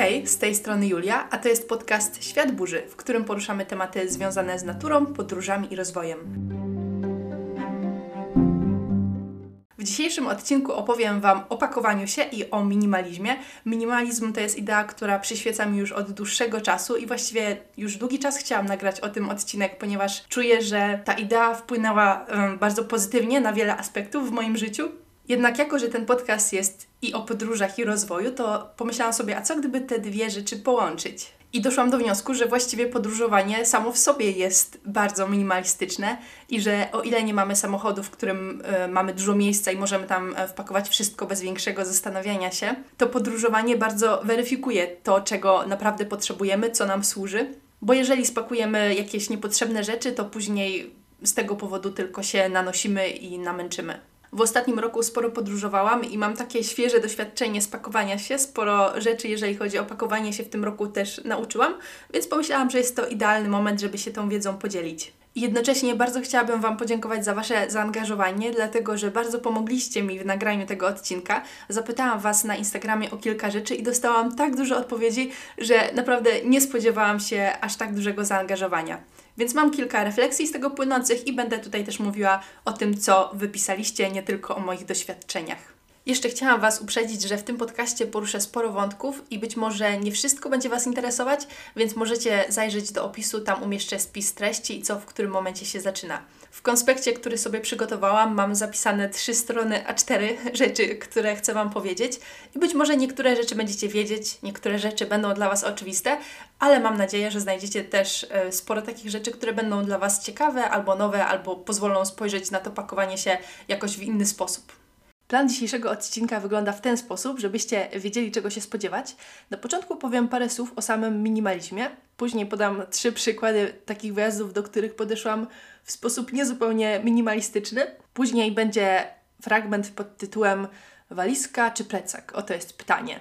Hej, z tej strony Julia, a to jest podcast Świat Burzy, w którym poruszamy tematy związane z naturą, podróżami i rozwojem. W dzisiejszym odcinku opowiem Wam o pakowaniu się i o minimalizmie. Minimalizm to jest idea, która przyświeca mi już od dłuższego czasu i właściwie już długi czas chciałam nagrać o tym odcinek, ponieważ czuję, że ta idea wpłynęła um, bardzo pozytywnie na wiele aspektów w moim życiu. Jednak jako, że ten podcast jest i o podróżach, i rozwoju, to pomyślałam sobie, a co gdyby te dwie rzeczy połączyć? I doszłam do wniosku, że właściwie podróżowanie samo w sobie jest bardzo minimalistyczne i że o ile nie mamy samochodu, w którym y, mamy dużo miejsca i możemy tam e, wpakować wszystko bez większego zastanawiania się, to podróżowanie bardzo weryfikuje to, czego naprawdę potrzebujemy, co nam służy. Bo jeżeli spakujemy jakieś niepotrzebne rzeczy, to później z tego powodu tylko się nanosimy i namęczymy. W ostatnim roku sporo podróżowałam i mam takie świeże doświadczenie spakowania się. Sporo rzeczy, jeżeli chodzi o pakowanie się w tym roku też nauczyłam, więc pomyślałam, że jest to idealny moment, żeby się tą wiedzą podzielić. Jednocześnie bardzo chciałabym Wam podziękować za Wasze zaangażowanie, dlatego że bardzo pomogliście mi w nagraniu tego odcinka. Zapytałam Was na Instagramie o kilka rzeczy i dostałam tak dużo odpowiedzi, że naprawdę nie spodziewałam się aż tak dużego zaangażowania. Więc mam kilka refleksji z tego płynących i będę tutaj też mówiła o tym, co wypisaliście, nie tylko o moich doświadczeniach. Jeszcze chciałam Was uprzedzić, że w tym podcaście poruszę sporo wątków i być może nie wszystko będzie Was interesować, więc możecie zajrzeć do opisu, tam umieszczę spis treści i co w którym momencie się zaczyna. W konspekcie, który sobie przygotowałam, mam zapisane trzy strony A4 rzeczy, które chcę Wam powiedzieć. I być może niektóre rzeczy będziecie wiedzieć, niektóre rzeczy będą dla Was oczywiste, ale mam nadzieję, że znajdziecie też e, sporo takich rzeczy, które będą dla Was ciekawe albo nowe, albo pozwolą spojrzeć na to pakowanie się jakoś w inny sposób. Plan dzisiejszego odcinka wygląda w ten sposób, żebyście wiedzieli, czego się spodziewać. Na początku powiem parę słów o samym minimalizmie, później podam trzy przykłady takich wyjazdów, do których podeszłam w sposób niezupełnie minimalistyczny. Później będzie fragment pod tytułem Walizka czy plecak? Oto jest pytanie.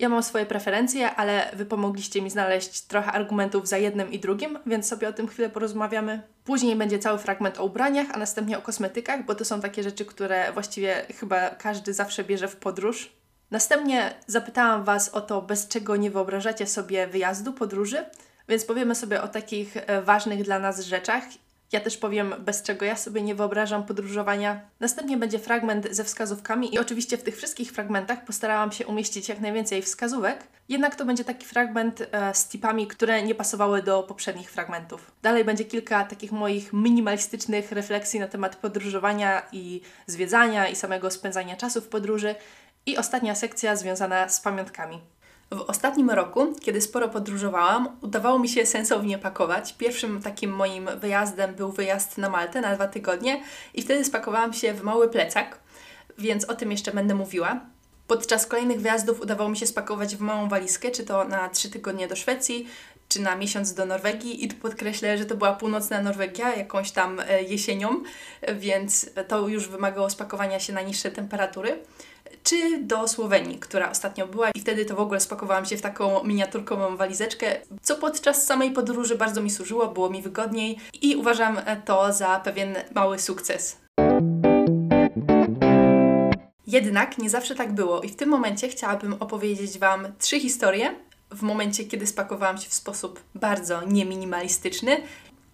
Ja mam swoje preferencje, ale Wy pomogliście mi znaleźć trochę argumentów za jednym i drugim, więc sobie o tym chwilę porozmawiamy. Później będzie cały fragment o ubraniach, a następnie o kosmetykach, bo to są takie rzeczy, które właściwie chyba każdy zawsze bierze w podróż. Następnie zapytałam Was o to, bez czego nie wyobrażacie sobie wyjazdu, podróży, więc powiemy sobie o takich e, ważnych dla nas rzeczach ja też powiem, bez czego ja sobie nie wyobrażam podróżowania. Następnie będzie fragment ze wskazówkami i oczywiście w tych wszystkich fragmentach postarałam się umieścić jak najwięcej wskazówek, jednak to będzie taki fragment e, z tipami, które nie pasowały do poprzednich fragmentów. Dalej będzie kilka takich moich minimalistycznych refleksji na temat podróżowania i zwiedzania i samego spędzania czasu w podróży i ostatnia sekcja związana z pamiątkami. W ostatnim roku, kiedy sporo podróżowałam, udawało mi się sensownie pakować. Pierwszym takim moim wyjazdem był wyjazd na Maltę na dwa tygodnie i wtedy spakowałam się w mały plecak, więc o tym jeszcze będę mówiła. Podczas kolejnych wyjazdów udawało mi się spakować w małą walizkę, czy to na trzy tygodnie do Szwecji, czy na miesiąc do Norwegii i tu podkreślę, że to była północna Norwegia, jakąś tam e, jesienią, więc to już wymagało spakowania się na niższe temperatury czy do Słowenii, która ostatnio była i wtedy to w ogóle spakowałam się w taką miniaturkową walizeczkę, co podczas samej podróży bardzo mi służyło, było mi wygodniej i uważam to za pewien mały sukces. Jednak nie zawsze tak było i w tym momencie chciałabym opowiedzieć Wam trzy historie w momencie, kiedy spakowałam się w sposób bardzo nieminimalistyczny.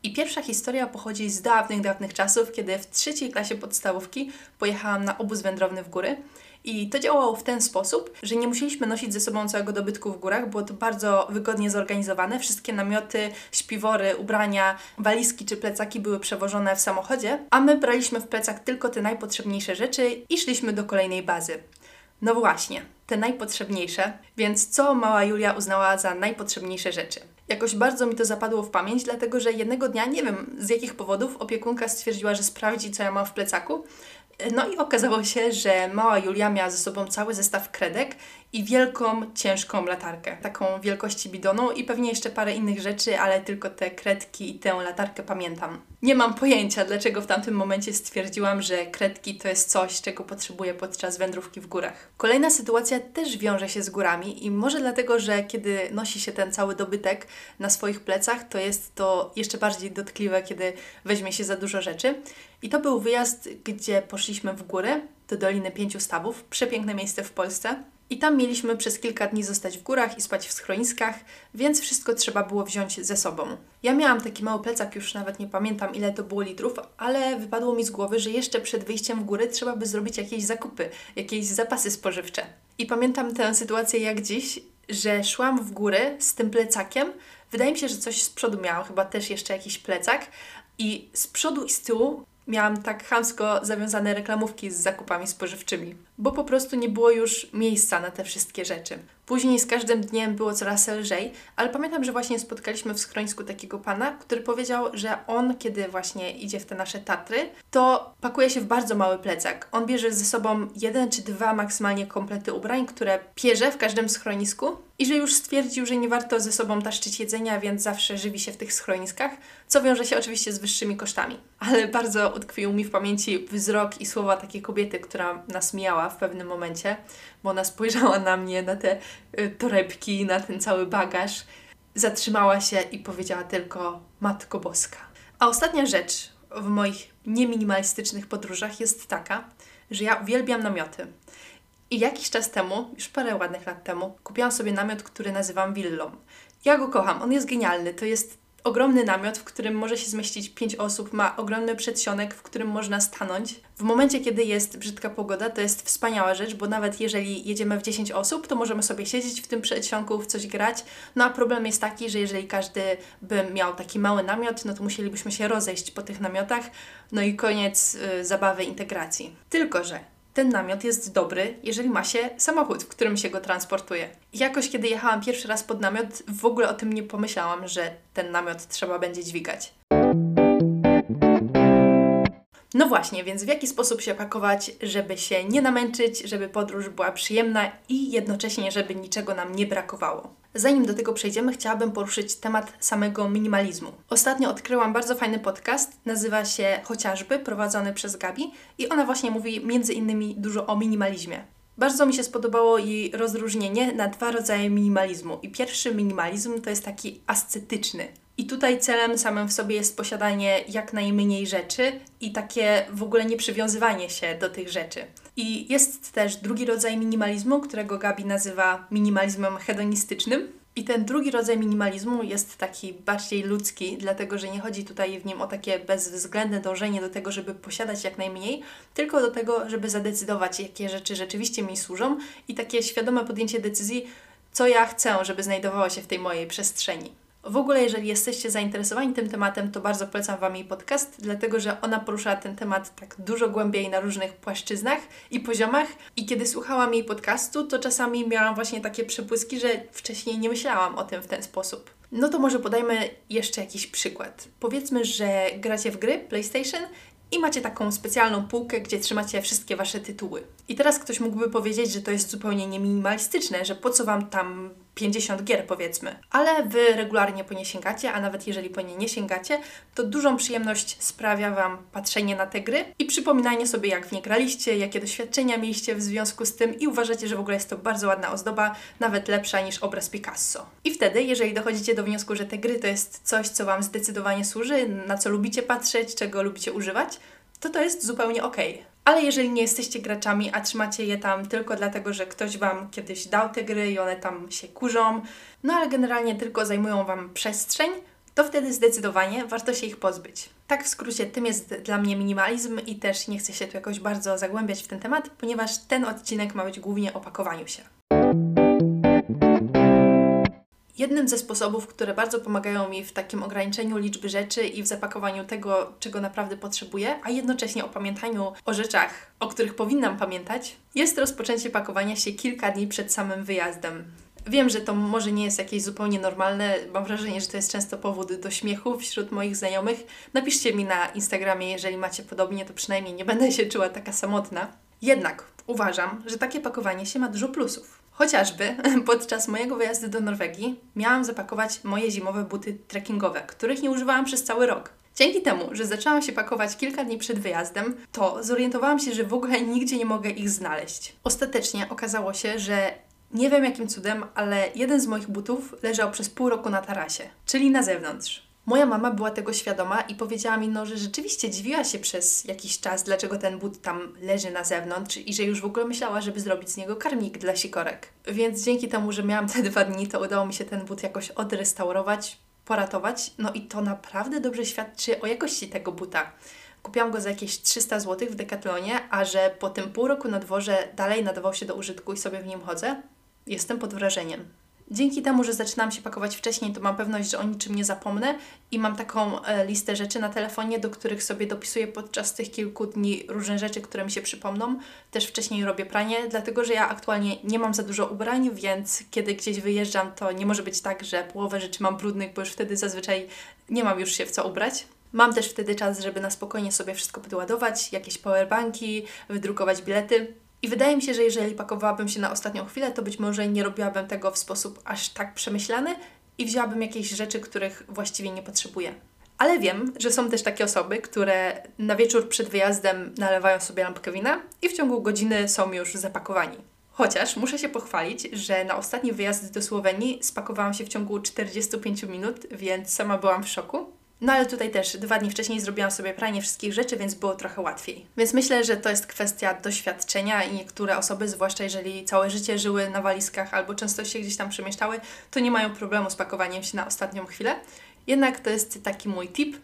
I pierwsza historia pochodzi z dawnych, dawnych czasów, kiedy w trzeciej klasie podstawówki pojechałam na obóz wędrowny w góry. I to działało w ten sposób, że nie musieliśmy nosić ze sobą całego dobytku w górach, było to bardzo wygodnie zorganizowane. Wszystkie namioty, śpiwory, ubrania, walizki czy plecaki były przewożone w samochodzie, a my braliśmy w plecak tylko te najpotrzebniejsze rzeczy i szliśmy do kolejnej bazy. No właśnie, te najpotrzebniejsze, więc co mała Julia uznała za najpotrzebniejsze rzeczy? Jakoś bardzo mi to zapadło w pamięć, dlatego że jednego dnia, nie wiem z jakich powodów, opiekunka stwierdziła, że sprawdzi, co ja mam w plecaku no i okazało się, że mała Julia miała ze sobą cały zestaw kredek i wielką, ciężką latarkę, taką wielkości bidonu i pewnie jeszcze parę innych rzeczy, ale tylko te kredki i tę latarkę pamiętam. Nie mam pojęcia, dlaczego w tamtym momencie stwierdziłam, że kredki to jest coś, czego potrzebuję podczas wędrówki w górach. Kolejna sytuacja też wiąże się z górami i może dlatego, że kiedy nosi się ten cały dobytek na swoich plecach, to jest to jeszcze bardziej dotkliwe, kiedy weźmie się za dużo rzeczy. I to był wyjazd, gdzie poszliśmy w góry do Doliny Pięciu Stawów, przepiękne miejsce w Polsce. I tam mieliśmy przez kilka dni zostać w górach i spać w schroniskach, więc wszystko trzeba było wziąć ze sobą. Ja miałam taki mały plecak, już nawet nie pamiętam ile to było litrów, ale wypadło mi z głowy, że jeszcze przed wyjściem w góry trzeba by zrobić jakieś zakupy, jakieś zapasy spożywcze. I pamiętam tę sytuację jak dziś, że szłam w góry z tym plecakiem. Wydaje mi się, że coś z przodu miałam, chyba też jeszcze jakiś plecak. I z przodu i z tyłu miałam tak chamsko zawiązane reklamówki z zakupami spożywczymi, bo po prostu nie było już miejsca na te wszystkie rzeczy. Później z każdym dniem było coraz lżej, ale pamiętam, że właśnie spotkaliśmy w schronisku takiego pana, który powiedział, że on, kiedy właśnie idzie w te nasze Tatry, to pakuje się w bardzo mały plecak. On bierze ze sobą jeden czy dwa maksymalnie komplety ubrań, które pierze w każdym schronisku i że już stwierdził, że nie warto ze sobą taszczyć jedzenia, więc zawsze żywi się w tych schroniskach, co wiąże się oczywiście z wyższymi kosztami. Ale bardzo utkwił mi w pamięci wzrok i słowa takiej kobiety, która nas mijała w pewnym momencie, bo ona spojrzała na mnie, na te y, torebki, na ten cały bagaż, zatrzymała się i powiedziała tylko Matko Boska. A ostatnia rzecz w moich nieminimalistycznych podróżach jest taka, że ja uwielbiam namioty. I jakiś czas temu, już parę ładnych lat temu, kupiłam sobie namiot, który nazywam willą. Ja go kocham, on jest genialny. To jest ogromny namiot, w którym może się zmieścić pięć osób, ma ogromny przedsionek, w którym można stanąć. W momencie, kiedy jest brzydka pogoda, to jest wspaniała rzecz, bo nawet jeżeli jedziemy w 10 osób, to możemy sobie siedzieć w tym przedsionku, w coś grać. No a problem jest taki, że jeżeli każdy by miał taki mały namiot, no to musielibyśmy się rozejść po tych namiotach, no i koniec y, zabawy integracji. Tylko, że ten namiot jest dobry, jeżeli ma się samochód, w którym się go transportuje. Jakoś, kiedy jechałam pierwszy raz pod namiot, w ogóle o tym nie pomyślałam, że ten namiot trzeba będzie dźwigać. No właśnie, więc w jaki sposób się pakować, żeby się nie namęczyć, żeby podróż była przyjemna i jednocześnie, żeby niczego nam nie brakowało. Zanim do tego przejdziemy, chciałabym poruszyć temat samego minimalizmu. Ostatnio odkryłam bardzo fajny podcast, nazywa się Chociażby, prowadzony przez Gabi i ona właśnie mówi między innymi dużo o minimalizmie. Bardzo mi się spodobało jej rozróżnienie na dwa rodzaje minimalizmu. I pierwszy minimalizm to jest taki ascetyczny, i tutaj celem samym w sobie jest posiadanie jak najmniej rzeczy i takie w ogóle nie przywiązywanie się do tych rzeczy. I jest też drugi rodzaj minimalizmu, którego Gabi nazywa minimalizmem hedonistycznym. I ten drugi rodzaj minimalizmu jest taki bardziej ludzki, dlatego że nie chodzi tutaj w nim o takie bezwzględne dążenie do tego, żeby posiadać jak najmniej, tylko do tego, żeby zadecydować, jakie rzeczy rzeczywiście mi służą i takie świadome podjęcie decyzji, co ja chcę, żeby znajdowało się w tej mojej przestrzeni. W ogóle, jeżeli jesteście zainteresowani tym tematem, to bardzo polecam Wam jej podcast, dlatego że ona porusza ten temat tak dużo głębiej na różnych płaszczyznach i poziomach. I kiedy słuchałam jej podcastu, to czasami miałam właśnie takie przepłyski, że wcześniej nie myślałam o tym w ten sposób. No to może podajmy jeszcze jakiś przykład. Powiedzmy, że gracie w gry PlayStation i macie taką specjalną półkę, gdzie trzymacie wszystkie wasze tytuły. I teraz ktoś mógłby powiedzieć, że to jest zupełnie nieminimalistyczne, że po co wam tam 50 gier powiedzmy. Ale wy regularnie po nie sięgacie, a nawet jeżeli po nie nie sięgacie, to dużą przyjemność sprawia wam patrzenie na te gry i przypominanie sobie, jak w nie graliście, jakie doświadczenia mieliście w związku z tym i uważacie, że w ogóle jest to bardzo ładna ozdoba, nawet lepsza niż obraz Picasso. I wtedy, jeżeli dochodzicie do wniosku, że te gry to jest coś, co wam zdecydowanie służy, na co lubicie patrzeć, czego lubicie używać, to to jest zupełnie ok. Ale jeżeli nie jesteście graczami, a trzymacie je tam tylko dlatego, że ktoś Wam kiedyś dał te gry i one tam się kurzą, no ale generalnie tylko zajmują Wam przestrzeń, to wtedy zdecydowanie warto się ich pozbyć. Tak w skrócie, tym jest dla mnie minimalizm i też nie chcę się tu jakoś bardzo zagłębiać w ten temat, ponieważ ten odcinek ma być głównie o pakowaniu się. Jednym ze sposobów, które bardzo pomagają mi w takim ograniczeniu liczby rzeczy i w zapakowaniu tego, czego naprawdę potrzebuję, a jednocześnie o pamiętaniu o rzeczach, o których powinnam pamiętać, jest rozpoczęcie pakowania się kilka dni przed samym wyjazdem. Wiem, że to może nie jest jakieś zupełnie normalne. Mam wrażenie, że to jest często powód do śmiechu wśród moich znajomych. Napiszcie mi na Instagramie, jeżeli macie podobnie, to przynajmniej nie będę się czuła taka samotna. Jednak uważam, że takie pakowanie się ma dużo plusów. Chociażby podczas mojego wyjazdu do Norwegii miałam zapakować moje zimowe buty trekkingowe, których nie używałam przez cały rok. Dzięki temu, że zaczęłam się pakować kilka dni przed wyjazdem, to zorientowałam się, że w ogóle nigdzie nie mogę ich znaleźć. Ostatecznie okazało się, że nie wiem jakim cudem, ale jeden z moich butów leżał przez pół roku na tarasie, czyli na zewnątrz. Moja mama była tego świadoma i powiedziała mi, no, że rzeczywiście dziwiła się przez jakiś czas, dlaczego ten but tam leży na zewnątrz i że już w ogóle myślała, żeby zrobić z niego karmik dla sikorek. Więc dzięki temu, że miałam te dwa dni, to udało mi się ten but jakoś odrestaurować, poratować. No i to naprawdę dobrze świadczy o jakości tego buta. Kupiłam go za jakieś 300 zł w Decathlonie, a że po tym pół roku na dworze dalej nadawał się do użytku i sobie w nim chodzę, jestem pod wrażeniem. Dzięki temu, że zaczynam się pakować wcześniej, to mam pewność, że o niczym nie zapomnę i mam taką e, listę rzeczy na telefonie, do których sobie dopisuję podczas tych kilku dni różne rzeczy, które mi się przypomną. Też wcześniej robię pranie, dlatego że ja aktualnie nie mam za dużo ubrań, więc kiedy gdzieś wyjeżdżam, to nie może być tak, że połowę rzeczy mam brudnych, bo już wtedy zazwyczaj nie mam już się w co ubrać. Mam też wtedy czas, żeby na spokojnie sobie wszystko podładować, jakieś powerbanki, wydrukować bilety. I wydaje mi się, że jeżeli pakowałabym się na ostatnią chwilę, to być może nie robiłabym tego w sposób aż tak przemyślany i wzięłabym jakieś rzeczy, których właściwie nie potrzebuję. Ale wiem, że są też takie osoby, które na wieczór przed wyjazdem nalewają sobie lampkę wina i w ciągu godziny są już zapakowani. Chociaż muszę się pochwalić, że na ostatni wyjazd do Słowenii spakowałam się w ciągu 45 minut, więc sama byłam w szoku. No ale tutaj też dwa dni wcześniej zrobiłam sobie pranie wszystkich rzeczy, więc było trochę łatwiej. Więc myślę, że to jest kwestia doświadczenia i niektóre osoby, zwłaszcza jeżeli całe życie żyły na walizkach albo często się gdzieś tam przemieszczały, to nie mają problemu z pakowaniem się na ostatnią chwilę. Jednak to jest taki mój tip,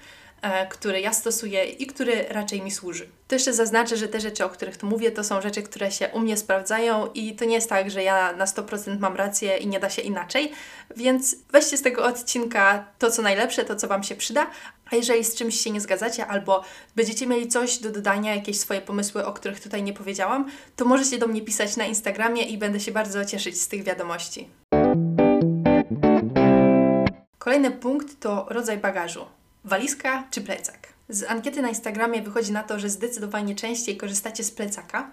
który ja stosuję i który raczej mi służy. To jeszcze zaznaczę, że te rzeczy, o których tu mówię, to są rzeczy, które się u mnie sprawdzają i to nie jest tak, że ja na 100% mam rację i nie da się inaczej, więc weźcie z tego odcinka to, co najlepsze, to, co Wam się przyda, a jeżeli z czymś się nie zgadzacie albo będziecie mieli coś do dodania, jakieś swoje pomysły, o których tutaj nie powiedziałam, to możecie do mnie pisać na Instagramie i będę się bardzo cieszyć z tych wiadomości. Kolejny punkt to rodzaj bagażu. Walizka czy plecak? Z ankiety na Instagramie wychodzi na to, że zdecydowanie częściej korzystacie z plecaka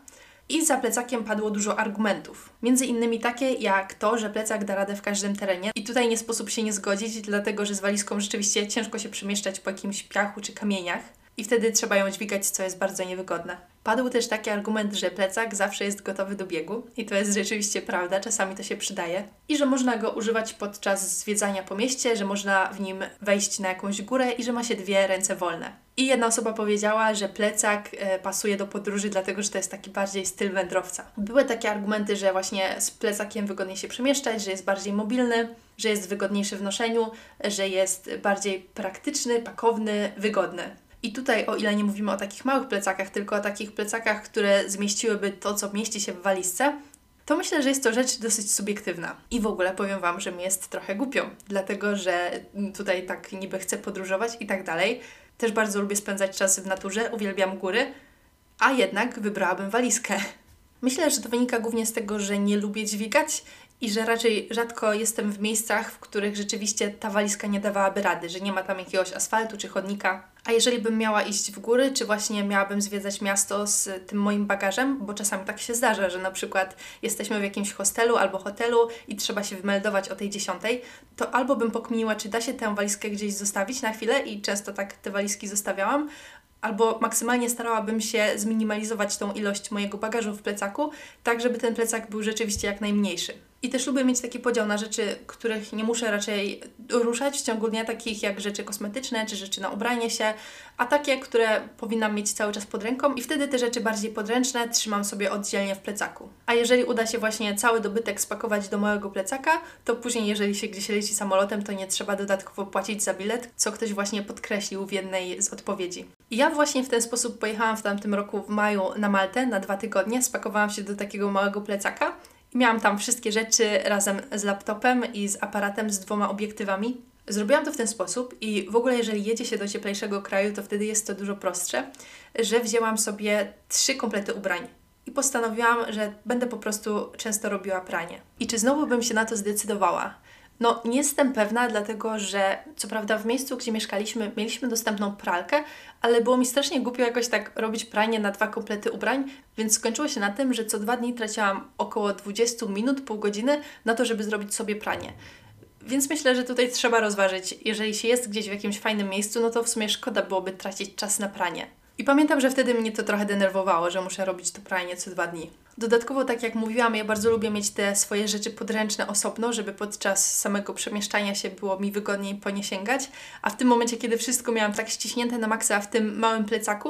i za plecakiem padło dużo argumentów. Między innymi takie jak to, że plecak da radę w każdym terenie. I tutaj nie sposób się nie zgodzić, dlatego że z walizką rzeczywiście ciężko się przemieszczać po jakimś piachu czy kamieniach i wtedy trzeba ją dźwigać, co jest bardzo niewygodne. Padł też taki argument, że plecak zawsze jest gotowy do biegu i to jest rzeczywiście prawda, czasami to się przydaje. I że można go używać podczas zwiedzania po mieście, że można w nim wejść na jakąś górę i że ma się dwie ręce wolne. I jedna osoba powiedziała, że plecak e, pasuje do podróży, dlatego że to jest taki bardziej styl wędrowca. Były takie argumenty, że właśnie z plecakiem wygodniej się przemieszczać, że jest bardziej mobilny, że jest wygodniejszy w noszeniu, że jest bardziej praktyczny, pakowny, wygodny. I tutaj, o ile nie mówimy o takich małych plecakach, tylko o takich plecakach, które zmieściłyby to, co mieści się w walizce, to myślę, że jest to rzecz dosyć subiektywna. I w ogóle powiem Wam, że mi jest trochę głupio, dlatego że tutaj tak niby chcę podróżować i tak dalej. Też bardzo lubię spędzać czas w naturze, uwielbiam góry, a jednak wybrałabym walizkę. Myślę, że to wynika głównie z tego, że nie lubię dźwigać i że raczej rzadko jestem w miejscach, w których rzeczywiście ta walizka nie dawałaby rady, że nie ma tam jakiegoś asfaltu czy chodnika. A jeżeli bym miała iść w góry, czy właśnie miałabym zwiedzać miasto z tym moim bagażem, bo czasami tak się zdarza, że na przykład jesteśmy w jakimś hostelu albo hotelu i trzeba się wymeldować o tej dziesiątej, to albo bym pokminiła, czy da się tę walizkę gdzieś zostawić na chwilę i często tak te walizki zostawiałam, albo maksymalnie starałabym się zminimalizować tą ilość mojego bagażu w plecaku, tak żeby ten plecak był rzeczywiście jak najmniejszy. I też lubię mieć taki podział na rzeczy, których nie muszę raczej ruszać w ciągu dnia, takich jak rzeczy kosmetyczne czy rzeczy na ubranie się, a takie, które powinnam mieć cały czas pod ręką i wtedy te rzeczy bardziej podręczne trzymam sobie oddzielnie w plecaku. A jeżeli uda się właśnie cały dobytek spakować do małego plecaka, to później jeżeli się gdzieś leci samolotem, to nie trzeba dodatkowo płacić za bilet, co ktoś właśnie podkreślił w jednej z odpowiedzi. I ja właśnie w ten sposób pojechałam w tamtym roku w maju na Maltę na dwa tygodnie, spakowałam się do takiego małego plecaka miałam tam wszystkie rzeczy razem z laptopem i z aparatem z dwoma obiektywami. Zrobiłam to w ten sposób i w ogóle jeżeli jedzie się do cieplejszego kraju, to wtedy jest to dużo prostsze, że wzięłam sobie trzy komplety ubrań i postanowiłam, że będę po prostu często robiła pranie. I czy znowu bym się na to zdecydowała? No, nie jestem pewna, dlatego że co prawda w miejscu, gdzie mieszkaliśmy, mieliśmy dostępną pralkę, ale było mi strasznie głupio jakoś tak robić pranie na dwa komplety ubrań, więc skończyło się na tym, że co dwa dni traciłam około 20 minut, pół godziny na to, żeby zrobić sobie pranie. Więc myślę, że tutaj trzeba rozważyć, jeżeli się jest gdzieś w jakimś fajnym miejscu, no to w sumie szkoda byłoby tracić czas na pranie. I pamiętam, że wtedy mnie to trochę denerwowało, że muszę robić to pranie co dwa dni. Dodatkowo, tak jak mówiłam, ja bardzo lubię mieć te swoje rzeczy podręczne osobno, żeby podczas samego przemieszczania się było mi wygodniej po nie sięgać. A w tym momencie, kiedy wszystko miałam tak ściśnięte na maksa w tym małym plecaku,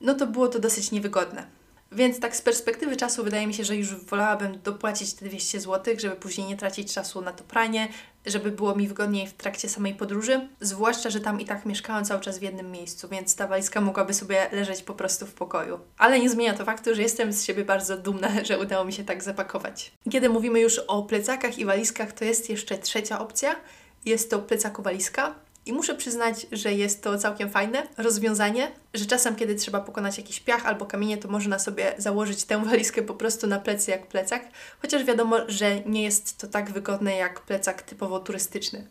no to było to dosyć niewygodne. Więc tak z perspektywy czasu wydaje mi się, że już wolałabym dopłacić te 200 zł, żeby później nie tracić czasu na to pranie, żeby było mi wygodniej w trakcie samej podróży. Zwłaszcza, że tam i tak mieszkałam cały czas w jednym miejscu, więc ta walizka mogłaby sobie leżeć po prostu w pokoju. Ale nie zmienia to faktu, że jestem z siebie bardzo dumna, że udało mi się tak zapakować. Kiedy mówimy już o plecakach i walizkach, to jest jeszcze trzecia opcja. Jest to plecako-walizka. I muszę przyznać, że jest to całkiem fajne rozwiązanie, że czasem, kiedy trzeba pokonać jakiś piach albo kamienie, to można sobie założyć tę walizkę po prostu na plecy jak plecak, chociaż wiadomo, że nie jest to tak wygodne jak plecak typowo turystyczny.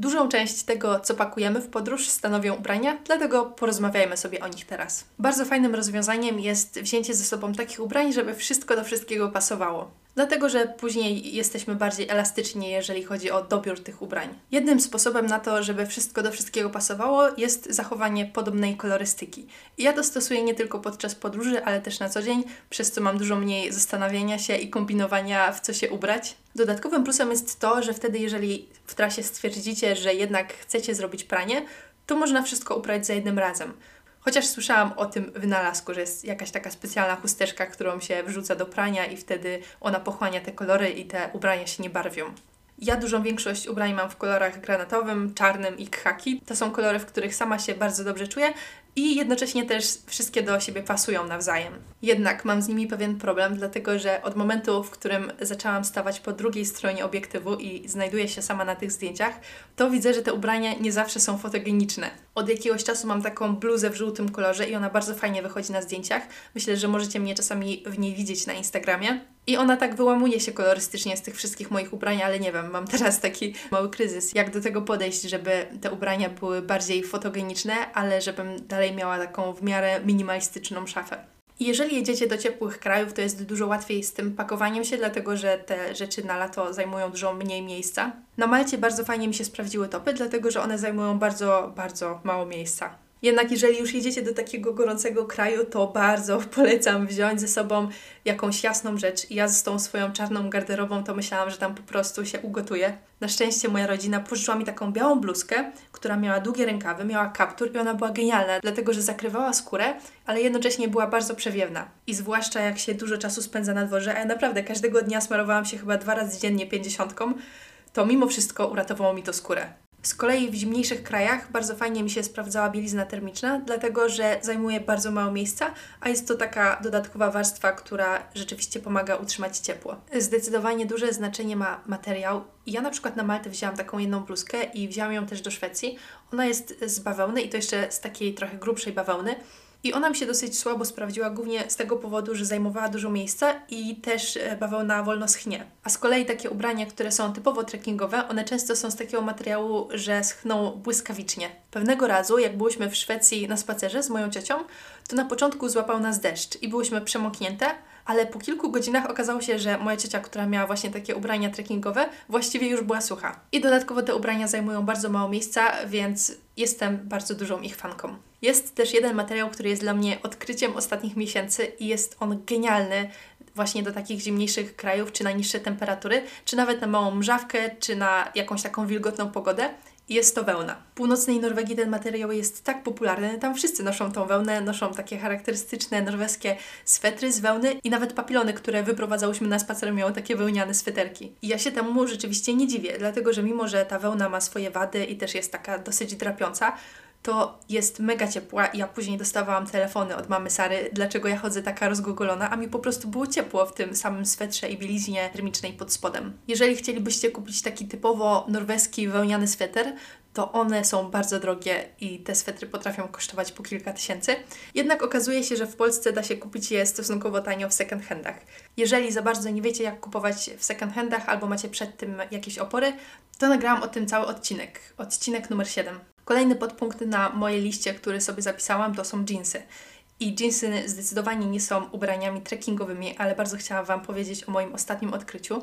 Dużą część tego, co pakujemy w podróż, stanowią ubrania, dlatego porozmawiajmy sobie o nich teraz. Bardzo fajnym rozwiązaniem jest wzięcie ze sobą takich ubrań, żeby wszystko do wszystkiego pasowało dlatego że później jesteśmy bardziej elastyczni, jeżeli chodzi o dobiór tych ubrań. Jednym sposobem na to, żeby wszystko do wszystkiego pasowało, jest zachowanie podobnej kolorystyki. I ja to stosuję nie tylko podczas podróży, ale też na co dzień, przez co mam dużo mniej zastanawiania się i kombinowania, w co się ubrać. Dodatkowym plusem jest to, że wtedy, jeżeli w trasie stwierdzicie, że jednak chcecie zrobić pranie, to można wszystko ubrać za jednym razem. Chociaż słyszałam o tym wynalazku, że jest jakaś taka specjalna chusteczka, którą się wrzuca do prania i wtedy ona pochłania te kolory i te ubrania się nie barwią. Ja dużą większość ubrań mam w kolorach granatowym, czarnym i khaki. To są kolory, w których sama się bardzo dobrze czuję, i jednocześnie też wszystkie do siebie pasują nawzajem. Jednak mam z nimi pewien problem, dlatego że od momentu, w którym zaczęłam stawać po drugiej stronie obiektywu i znajduję się sama na tych zdjęciach, to widzę, że te ubrania nie zawsze są fotogeniczne. Od jakiegoś czasu mam taką bluzę w żółtym kolorze i ona bardzo fajnie wychodzi na zdjęciach. Myślę, że możecie mnie czasami w niej widzieć na Instagramie. I ona tak wyłamuje się kolorystycznie z tych wszystkich moich ubrań, ale nie wiem, mam teraz taki mały kryzys, jak do tego podejść, żeby te ubrania były bardziej fotogeniczne, ale żebym dalej miała taką w miarę minimalistyczną szafę. Jeżeli jedziecie do ciepłych krajów, to jest dużo łatwiej z tym pakowaniem się, dlatego że te rzeczy na lato zajmują dużo mniej miejsca. Na Malcie bardzo fajnie mi się sprawdziły topy, dlatego że one zajmują bardzo, bardzo mało miejsca. Jednak jeżeli już jedziecie do takiego gorącego kraju, to bardzo polecam wziąć ze sobą jakąś jasną rzecz. Ja z tą swoją czarną garderobą to myślałam, że tam po prostu się ugotuję. Na szczęście moja rodzina pożyczyła mi taką białą bluzkę, która miała długie rękawy, miała kaptur i ona była genialna, dlatego że zakrywała skórę, ale jednocześnie była bardzo przewiewna. I zwłaszcza jak się dużo czasu spędza na dworze, a ja naprawdę każdego dnia smarowałam się chyba dwa razy dziennie pięćdziesiątką, to mimo wszystko uratowało mi to skórę. Z kolei w zimniejszych krajach bardzo fajnie mi się sprawdzała bielizna termiczna, dlatego że zajmuje bardzo mało miejsca, a jest to taka dodatkowa warstwa, która rzeczywiście pomaga utrzymać ciepło. Zdecydowanie duże znaczenie ma materiał. Ja na przykład na Maltę wzięłam taką jedną bluzkę i wzięłam ją też do Szwecji. Ona jest z bawełny i to jeszcze z takiej trochę grubszej bawełny. I ona mi się dosyć słabo sprawdziła, głównie z tego powodu, że zajmowała dużo miejsca i też e, bawełna wolno schnie. A z kolei takie ubrania, które są typowo trekkingowe, one często są z takiego materiału, że schną błyskawicznie. Pewnego razu, jak byłyśmy w Szwecji na spacerze z moją ciocią, to na początku złapał nas deszcz i byłyśmy przemoknięte, ale po kilku godzinach okazało się, że moja ciocia, która miała właśnie takie ubrania trekkingowe, właściwie już była sucha. I dodatkowo te ubrania zajmują bardzo mało miejsca, więc jestem bardzo dużą ich fanką. Jest też jeden materiał, który jest dla mnie odkryciem ostatnich miesięcy i jest on genialny właśnie do takich zimniejszych krajów, czy na niższe temperatury, czy nawet na małą mrzawkę, czy na jakąś taką wilgotną pogodę jest to wełna. W północnej Norwegii ten materiał jest tak popularny, tam wszyscy noszą tą wełnę, noszą takie charakterystyczne norweskie swetry z wełny i nawet papilony, które wyprowadzałyśmy na spacer miały takie wełniane sweterki. I ja się temu rzeczywiście nie dziwię, dlatego że mimo, że ta wełna ma swoje wady i też jest taka dosyć drapiąca, to jest mega ciepła ja później dostawałam telefony od mamy Sary, dlaczego ja chodzę taka rozgogolona, a mi po prostu było ciepło w tym samym swetrze i bieliźnie termicznej pod spodem. Jeżeli chcielibyście kupić taki typowo norweski wełniany sweter, to one są bardzo drogie i te swetry potrafią kosztować po kilka tysięcy. Jednak okazuje się, że w Polsce da się kupić je stosunkowo tanio w second handach. Jeżeli za bardzo nie wiecie, jak kupować w second handach albo macie przed tym jakieś opory, to nagrałam o tym cały odcinek. Odcinek numer 7. Kolejny podpunkt na mojej liście, który sobie zapisałam, to są jeansy. I jeansy zdecydowanie nie są ubraniami trekkingowymi, ale bardzo chciałam Wam powiedzieć o moim ostatnim odkryciu,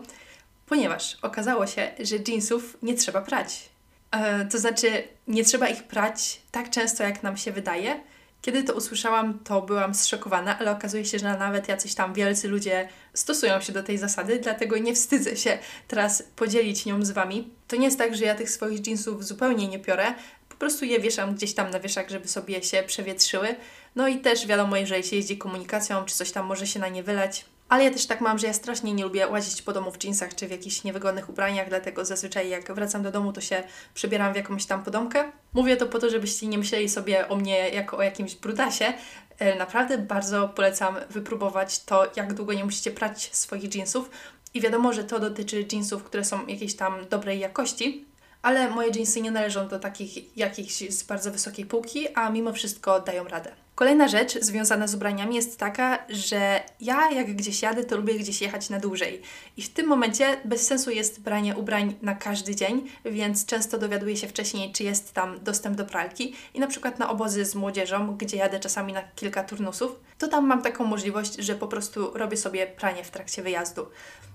ponieważ okazało się, że jeansów nie trzeba prać. E, to znaczy, nie trzeba ich prać tak często, jak nam się wydaje. Kiedy to usłyszałam, to byłam zszokowana, ale okazuje się, że nawet jacyś tam wielcy ludzie stosują się do tej zasady, dlatego nie wstydzę się teraz podzielić nią z Wami. To nie jest tak, że ja tych swoich jeansów zupełnie nie piorę, po prostu je wieszam gdzieś tam na wieszak, żeby sobie się przewietrzyły. No i też wiadomo, jeżeli się jeździ komunikacją, czy coś tam może się na nie wylać, ale ja też tak mam, że ja strasznie nie lubię łazić po domu w jeansach czy w jakichś niewygodnych ubraniach, dlatego zazwyczaj jak wracam do domu, to się przebieram w jakąś tam podomkę. Mówię to po to, żebyście nie myśleli sobie o mnie jako o jakimś brudasie. E, naprawdę bardzo polecam wypróbować to, jak długo nie musicie prać swoich jeansów. I wiadomo, że to dotyczy jeansów, które są jakiejś tam dobrej jakości, ale moje jeansy nie należą do takich jakichś z bardzo wysokiej półki, a mimo wszystko dają radę. Kolejna rzecz związana z ubraniami jest taka, że ja jak gdzieś jadę, to lubię gdzieś jechać na dłużej. I w tym momencie bez sensu jest branie ubrań na każdy dzień, więc często dowiaduję się wcześniej, czy jest tam dostęp do pralki. I na przykład na obozy z młodzieżą, gdzie jadę czasami na kilka turnusów, to tam mam taką możliwość, że po prostu robię sobie pranie w trakcie wyjazdu.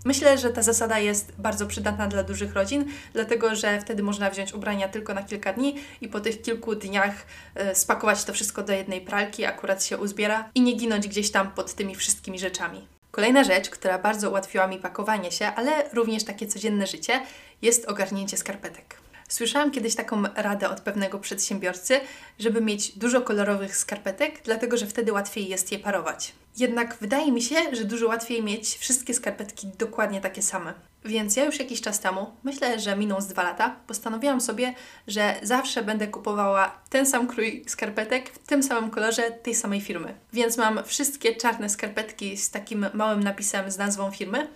Myślę, że ta zasada jest bardzo przydatna dla dużych rodzin, dlatego że wtedy można wziąć ubrania tylko na kilka dni i po tych kilku dniach y, spakować to wszystko do jednej pralki, akurat się uzbiera i nie ginąć gdzieś tam pod tymi wszystkimi rzeczami. Kolejna rzecz, która bardzo ułatwiła mi pakowanie się, ale również takie codzienne życie, jest ogarnięcie skarpetek. Słyszałam kiedyś taką radę od pewnego przedsiębiorcy, żeby mieć dużo kolorowych skarpetek, dlatego że wtedy łatwiej jest je parować. Jednak wydaje mi się, że dużo łatwiej mieć wszystkie skarpetki dokładnie takie same. Więc ja już jakiś czas temu, myślę, że miną z dwa lata, postanowiłam sobie, że zawsze będę kupowała ten sam krój skarpetek w tym samym kolorze tej samej firmy. Więc mam wszystkie czarne skarpetki z takim małym napisem z nazwą firmy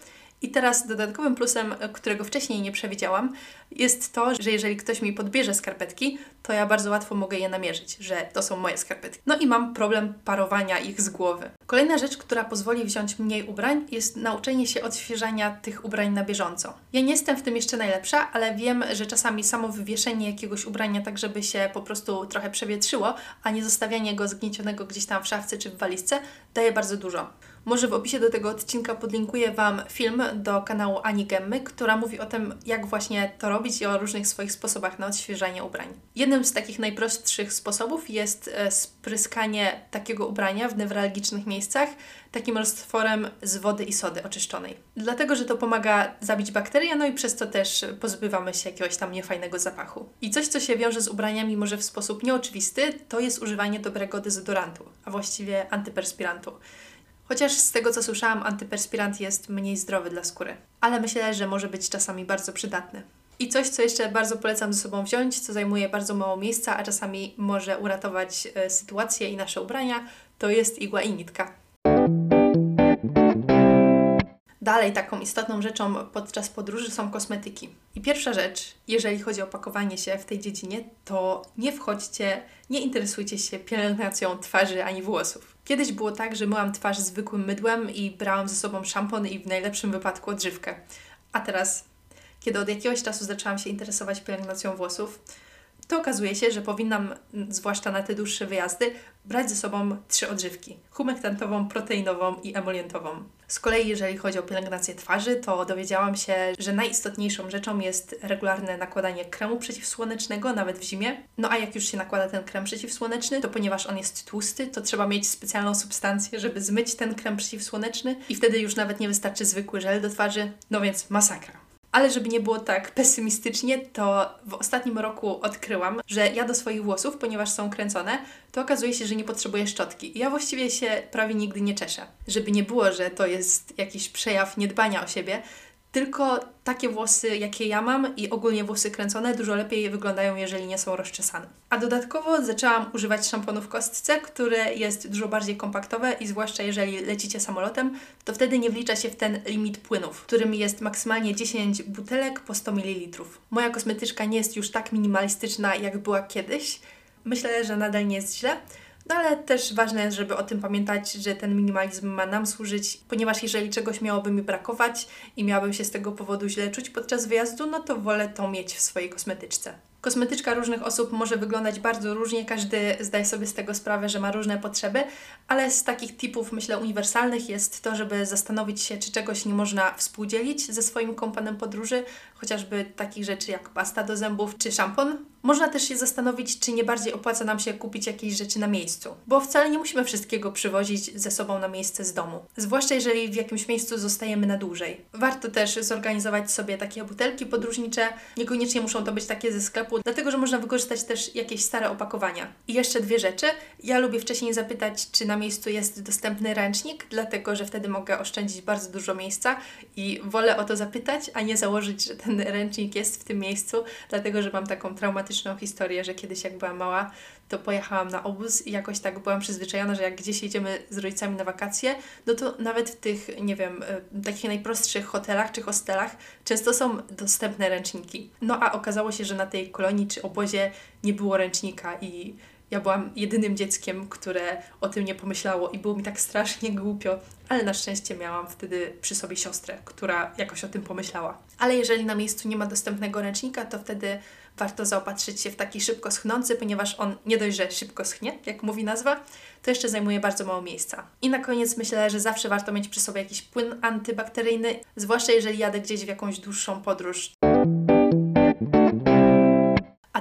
i teraz dodatkowym plusem, którego wcześniej nie przewidziałam, jest to, że jeżeli ktoś mi podbierze skarpetki, to ja bardzo łatwo mogę je namierzyć, że to są moje skarpetki. No i mam problem parowania ich z głowy. Kolejna rzecz, która pozwoli wziąć mniej ubrań, jest nauczenie się odświeżania tych ubrań na bieżąco. Ja nie jestem w tym jeszcze najlepsza, ale wiem, że czasami samo wywieszenie jakiegoś ubrania tak, żeby się po prostu trochę przewietrzyło, a nie zostawianie go zgniecionego gdzieś tam w szafce czy w walizce, daje bardzo dużo. Może w opisie do tego odcinka podlinkuję Wam film do kanału Ani Gemmy, która mówi o tym, jak właśnie to robić i o różnych swoich sposobach na odświeżanie ubrań. Jednym z takich najprostszych sposobów jest e, spryskanie takiego ubrania w newralgicznych miejscach takim roztworem z wody i sody oczyszczonej. Dlatego, że to pomaga zabić bakterie, no i przez to też pozbywamy się jakiegoś tam niefajnego zapachu. I coś, co się wiąże z ubraniami może w sposób nieoczywisty, to jest używanie dobrego dezodorantu, a właściwie antyperspirantu. Chociaż z tego co słyszałam, antyperspirant jest mniej zdrowy dla skóry, ale myślę, że może być czasami bardzo przydatny. I coś, co jeszcze bardzo polecam ze sobą wziąć, co zajmuje bardzo mało miejsca, a czasami może uratować e, sytuację i nasze ubrania, to jest igła i nitka. Dalej, taką istotną rzeczą podczas podróży są kosmetyki. I pierwsza rzecz, jeżeli chodzi o pakowanie się w tej dziedzinie, to nie wchodźcie, nie interesujcie się pielęgnacją twarzy ani włosów. Kiedyś było tak, że myłam twarz zwykłym mydłem i brałam ze sobą szampon i w najlepszym wypadku odżywkę. A teraz, kiedy od jakiegoś czasu zaczęłam się interesować pielęgnacją włosów, to okazuje się, że powinnam, zwłaszcza na te dłuższe wyjazdy, brać ze sobą trzy odżywki: humektantową, proteinową i emolientową. Z kolei, jeżeli chodzi o pielęgnację twarzy, to dowiedziałam się, że najistotniejszą rzeczą jest regularne nakładanie kremu przeciwsłonecznego, nawet w zimie. No a jak już się nakłada ten krem przeciwsłoneczny, to ponieważ on jest tłusty, to trzeba mieć specjalną substancję, żeby zmyć ten krem przeciwsłoneczny i wtedy już nawet nie wystarczy zwykły żel do twarzy, no więc masakra. Ale żeby nie było tak pesymistycznie, to w ostatnim roku odkryłam, że ja do swoich włosów, ponieważ są kręcone, to okazuje się, że nie potrzebuję szczotki. I ja właściwie się prawie nigdy nie czeszę. Żeby nie było, że to jest jakiś przejaw niedbania o siebie, tylko takie włosy, jakie ja mam i ogólnie włosy kręcone dużo lepiej wyglądają, jeżeli nie są rozczesane. A dodatkowo zaczęłam używać szamponu w kostce, które jest dużo bardziej kompaktowe i zwłaszcza jeżeli lecicie samolotem, to wtedy nie wlicza się w ten limit płynów, którym jest maksymalnie 10 butelek po 100 ml. Moja kosmetyczka nie jest już tak minimalistyczna, jak była kiedyś. Myślę, że nadal nie jest źle, no ale też ważne jest, żeby o tym pamiętać, że ten minimalizm ma nam służyć, ponieważ jeżeli czegoś miałoby mi brakować i miałabym się z tego powodu źle czuć podczas wyjazdu, no to wolę to mieć w swojej kosmetyczce. Kosmetyczka różnych osób może wyglądać bardzo różnie, każdy zdaje sobie z tego sprawę, że ma różne potrzeby, ale z takich tipów, myślę, uniwersalnych jest to, żeby zastanowić się, czy czegoś nie można współdzielić ze swoim kompanem podróży, chociażby takich rzeczy jak pasta do zębów czy szampon. Można też się zastanowić, czy nie bardziej opłaca nam się kupić jakieś rzeczy na miejscu, bo wcale nie musimy wszystkiego przywozić ze sobą na miejsce z domu, zwłaszcza jeżeli w jakimś miejscu zostajemy na dłużej. Warto też zorganizować sobie takie butelki podróżnicze, niekoniecznie muszą to być takie ze sklepu, dlatego że można wykorzystać też jakieś stare opakowania. I jeszcze dwie rzeczy. Ja lubię wcześniej zapytać, czy na miejscu jest dostępny ręcznik, dlatego że wtedy mogę oszczędzić bardzo dużo miejsca i wolę o to zapytać, a nie założyć, że ten ręcznik jest w tym miejscu, dlatego że mam taką traumatyczną historię, że kiedyś jak byłam mała, to pojechałam na obóz i jakoś tak byłam przyzwyczajona, że jak gdzieś jedziemy z rodzicami na wakacje, no to nawet w tych, nie wiem, y, takich najprostszych hotelach czy hostelach często są dostępne ręczniki. No a okazało się, że na tej kolonii czy obozie nie było ręcznika i ja byłam jedynym dzieckiem, które o tym nie pomyślało i było mi tak strasznie głupio, ale na szczęście miałam wtedy przy sobie siostrę, która jakoś o tym pomyślała. Ale jeżeli na miejscu nie ma dostępnego ręcznika, to wtedy warto zaopatrzyć się w taki szybko schnący, ponieważ on nie dość, że szybko schnie, jak mówi nazwa, to jeszcze zajmuje bardzo mało miejsca. I na koniec myślę, że zawsze warto mieć przy sobie jakiś płyn antybakteryjny, zwłaszcza jeżeli jadę gdzieś w jakąś dłuższą podróż.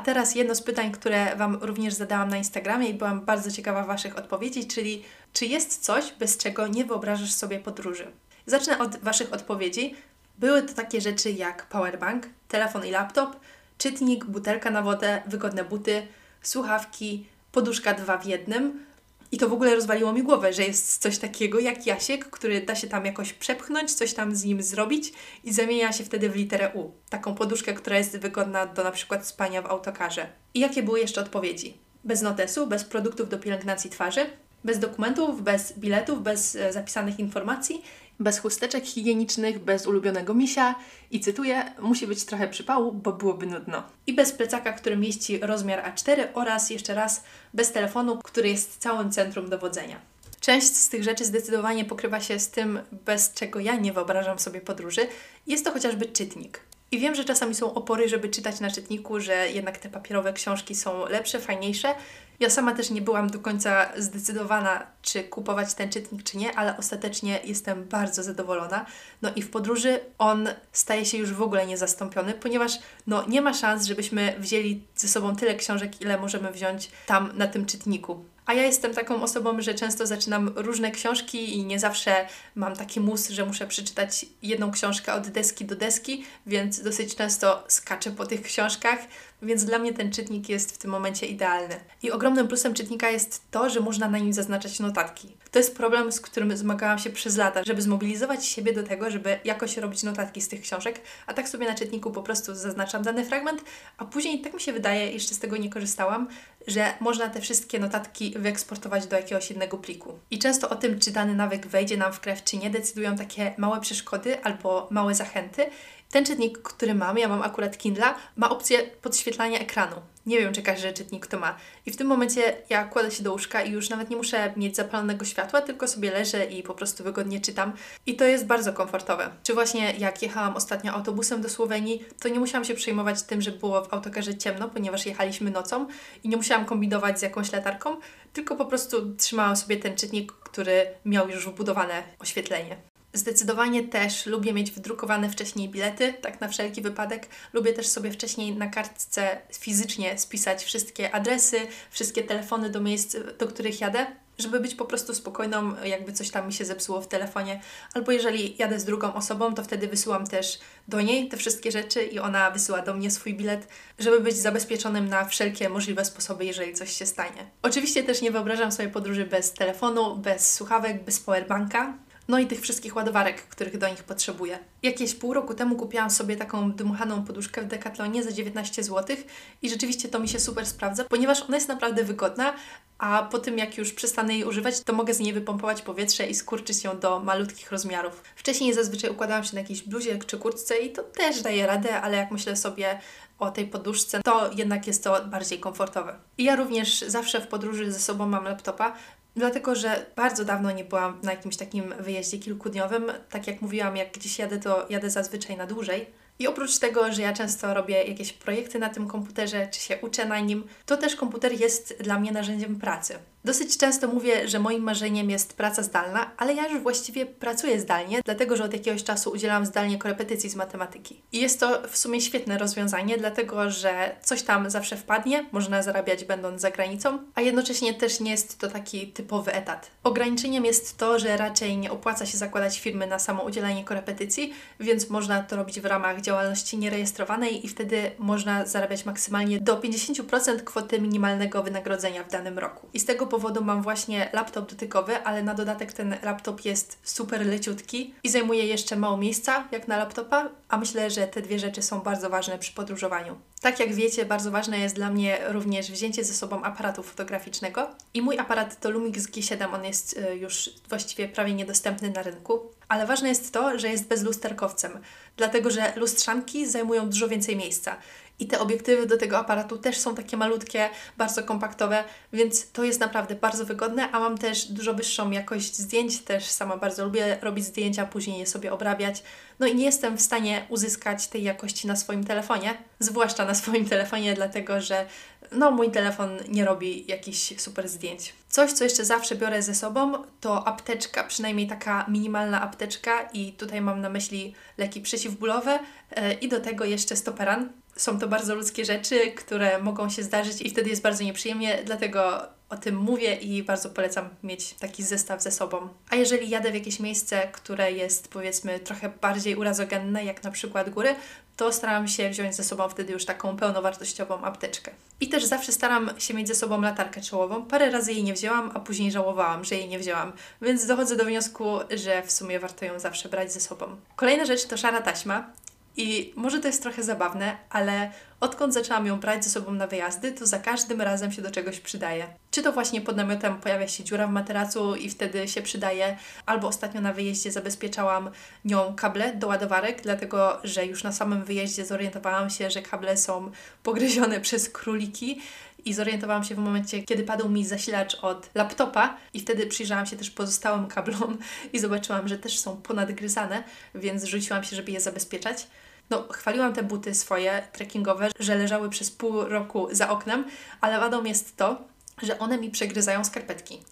Teraz jedno z pytań, które Wam również zadałam na Instagramie i byłam bardzo ciekawa Waszych odpowiedzi, czyli czy jest coś, bez czego nie wyobrażasz sobie podróży? Zacznę od Waszych odpowiedzi. Były to takie rzeczy jak powerbank, telefon i laptop, czytnik, butelka na wodę, wygodne buty, słuchawki, poduszka dwa w jednym. I to w ogóle rozwaliło mi głowę, że jest coś takiego jak Jasiek, który da się tam jakoś przepchnąć, coś tam z nim zrobić i zamienia się wtedy w literę U. Taką poduszkę, która jest wygodna do na przykład spania w autokarze. I jakie były jeszcze odpowiedzi? Bez notesu, bez produktów do pielęgnacji twarzy, bez dokumentów, bez biletów, bez e, zapisanych informacji bez chusteczek higienicznych, bez ulubionego misia i cytuję, musi być trochę przypału, bo byłoby nudno. I bez plecaka, który mieści rozmiar A4 oraz jeszcze raz bez telefonu, który jest całym centrum dowodzenia. Część z tych rzeczy zdecydowanie pokrywa się z tym, bez czego ja nie wyobrażam sobie podróży. Jest to chociażby czytnik. I wiem, że czasami są opory, żeby czytać na czytniku, że jednak te papierowe książki są lepsze, fajniejsze. Ja sama też nie byłam do końca zdecydowana, czy kupować ten czytnik, czy nie, ale ostatecznie jestem bardzo zadowolona. No i w podróży on staje się już w ogóle niezastąpiony, ponieważ no, nie ma szans, żebyśmy wzięli ze sobą tyle książek, ile możemy wziąć tam na tym czytniku. A ja jestem taką osobą, że często zaczynam różne książki i nie zawsze mam taki mus, że muszę przeczytać jedną książkę od deski do deski, więc dosyć często skaczę po tych książkach, więc dla mnie ten czytnik jest w tym momencie idealny. I ogromnym plusem czytnika jest to, że można na nim zaznaczać notatki. To jest problem, z którym zmagałam się przez lata, żeby zmobilizować siebie do tego, żeby jakoś robić notatki z tych książek, a tak sobie na czytniku po prostu zaznaczam dany fragment, a później tak mi się wydaje, jeszcze z tego nie korzystałam, że można te wszystkie notatki wyeksportować do jakiegoś jednego pliku. I często o tym, czy dany nawyk wejdzie nam w krew, czy nie, decydują takie małe przeszkody albo małe zachęty. Ten czytnik, który mam, ja mam akurat Kindle, ma opcję podświetlania ekranu. Nie wiem, czy każdy czytnik to ma. I w tym momencie ja kładę się do łóżka i już nawet nie muszę mieć zapalonego światła, tylko sobie leżę i po prostu wygodnie czytam. I to jest bardzo komfortowe. Czy właśnie jak jechałam ostatnio autobusem do Słowenii, to nie musiałam się przejmować tym, że było w autokarze ciemno, ponieważ jechaliśmy nocą i nie musiałam kombinować z jakąś latarką, tylko po prostu trzymałam sobie ten czytnik, który miał już wbudowane oświetlenie. Zdecydowanie też lubię mieć wydrukowane wcześniej bilety, tak na wszelki wypadek. Lubię też sobie wcześniej na kartce fizycznie spisać wszystkie adresy, wszystkie telefony do miejsc, do których jadę, żeby być po prostu spokojną, jakby coś tam mi się zepsuło w telefonie. Albo jeżeli jadę z drugą osobą, to wtedy wysyłam też do niej te wszystkie rzeczy i ona wysyła do mnie swój bilet, żeby być zabezpieczonym na wszelkie możliwe sposoby, jeżeli coś się stanie. Oczywiście też nie wyobrażam sobie podróży bez telefonu, bez słuchawek, bez powerbanka. No i tych wszystkich ładowarek, których do nich potrzebuję. Jakieś pół roku temu kupiłam sobie taką dmuchaną poduszkę w Decathlonie za 19 zł i rzeczywiście to mi się super sprawdza, ponieważ ona jest naprawdę wygodna, a po tym jak już przestanę jej używać, to mogę z niej wypompować powietrze i skurczyć ją do malutkich rozmiarów. Wcześniej zazwyczaj układałam się na jakiejś bluzie czy kurtce i to też daje radę, ale jak myślę sobie o tej poduszce, to jednak jest to bardziej komfortowe. I ja również zawsze w podróży ze sobą mam laptopa, Dlatego, że bardzo dawno nie byłam na jakimś takim wyjeździe kilkudniowym. Tak jak mówiłam, jak gdzieś jadę, to jadę zazwyczaj na dłużej. I oprócz tego, że ja często robię jakieś projekty na tym komputerze, czy się uczę na nim, to też komputer jest dla mnie narzędziem pracy. Dosyć często mówię, że moim marzeniem jest praca zdalna, ale ja już właściwie pracuję zdalnie, dlatego że od jakiegoś czasu udzielam zdalnie korepetycji z matematyki. I jest to w sumie świetne rozwiązanie, dlatego że coś tam zawsze wpadnie, można zarabiać będąc za granicą, a jednocześnie też nie jest to taki typowy etat. Ograniczeniem jest to, że raczej nie opłaca się zakładać firmy na samo udzielanie korepetycji, więc można to robić w ramach działalności nierejestrowanej i wtedy można zarabiać maksymalnie do 50% kwoty minimalnego wynagrodzenia w danym roku. I z tego powodu mam właśnie laptop dotykowy, ale na dodatek ten laptop jest super leciutki i zajmuje jeszcze mało miejsca, jak na laptopa, a myślę, że te dwie rzeczy są bardzo ważne przy podróżowaniu. Tak jak wiecie, bardzo ważne jest dla mnie również wzięcie ze sobą aparatu fotograficznego i mój aparat to Lumix G7, on jest y, już właściwie prawie niedostępny na rynku, ale ważne jest to, że jest bezlusterkowcem, dlatego że lustrzanki zajmują dużo więcej miejsca. I te obiektywy do tego aparatu też są takie malutkie, bardzo kompaktowe, więc to jest naprawdę bardzo wygodne, a mam też dużo wyższą jakość zdjęć, też sama bardzo lubię robić zdjęcia, później je sobie obrabiać. No i nie jestem w stanie uzyskać tej jakości na swoim telefonie, zwłaszcza na swoim telefonie, dlatego że no, mój telefon nie robi jakichś super zdjęć. Coś, co jeszcze zawsze biorę ze sobą, to apteczka, przynajmniej taka minimalna apteczka i tutaj mam na myśli leki przeciwbólowe yy, i do tego jeszcze stoperan są to bardzo ludzkie rzeczy, które mogą się zdarzyć i wtedy jest bardzo nieprzyjemnie, dlatego o tym mówię i bardzo polecam mieć taki zestaw ze sobą. A jeżeli jadę w jakieś miejsce, które jest powiedzmy trochę bardziej urazogenne, jak na przykład góry, to staram się wziąć ze sobą wtedy już taką pełnowartościową apteczkę. I też zawsze staram się mieć ze sobą latarkę czołową. Parę razy jej nie wzięłam, a później żałowałam, że jej nie wzięłam, więc dochodzę do wniosku, że w sumie warto ją zawsze brać ze sobą. Kolejna rzecz to szara taśma. I może to jest trochę zabawne, ale odkąd zaczęłam ją brać ze sobą na wyjazdy, to za każdym razem się do czegoś przydaje. Czy to właśnie pod namiotem pojawia się dziura w materacu i wtedy się przydaje, albo ostatnio na wyjeździe zabezpieczałam nią kable do ładowarek, dlatego że już na samym wyjeździe zorientowałam się, że kable są pogryzione przez króliki i zorientowałam się w momencie, kiedy padł mi zasilacz od laptopa i wtedy przyjrzałam się też pozostałym kablom i zobaczyłam, że też są ponadgryzane, więc rzuciłam się, żeby je zabezpieczać. No, chwaliłam te buty swoje trekkingowe, że leżały przez pół roku za oknem, ale wadą jest to, że one mi przegryzają skarpetki.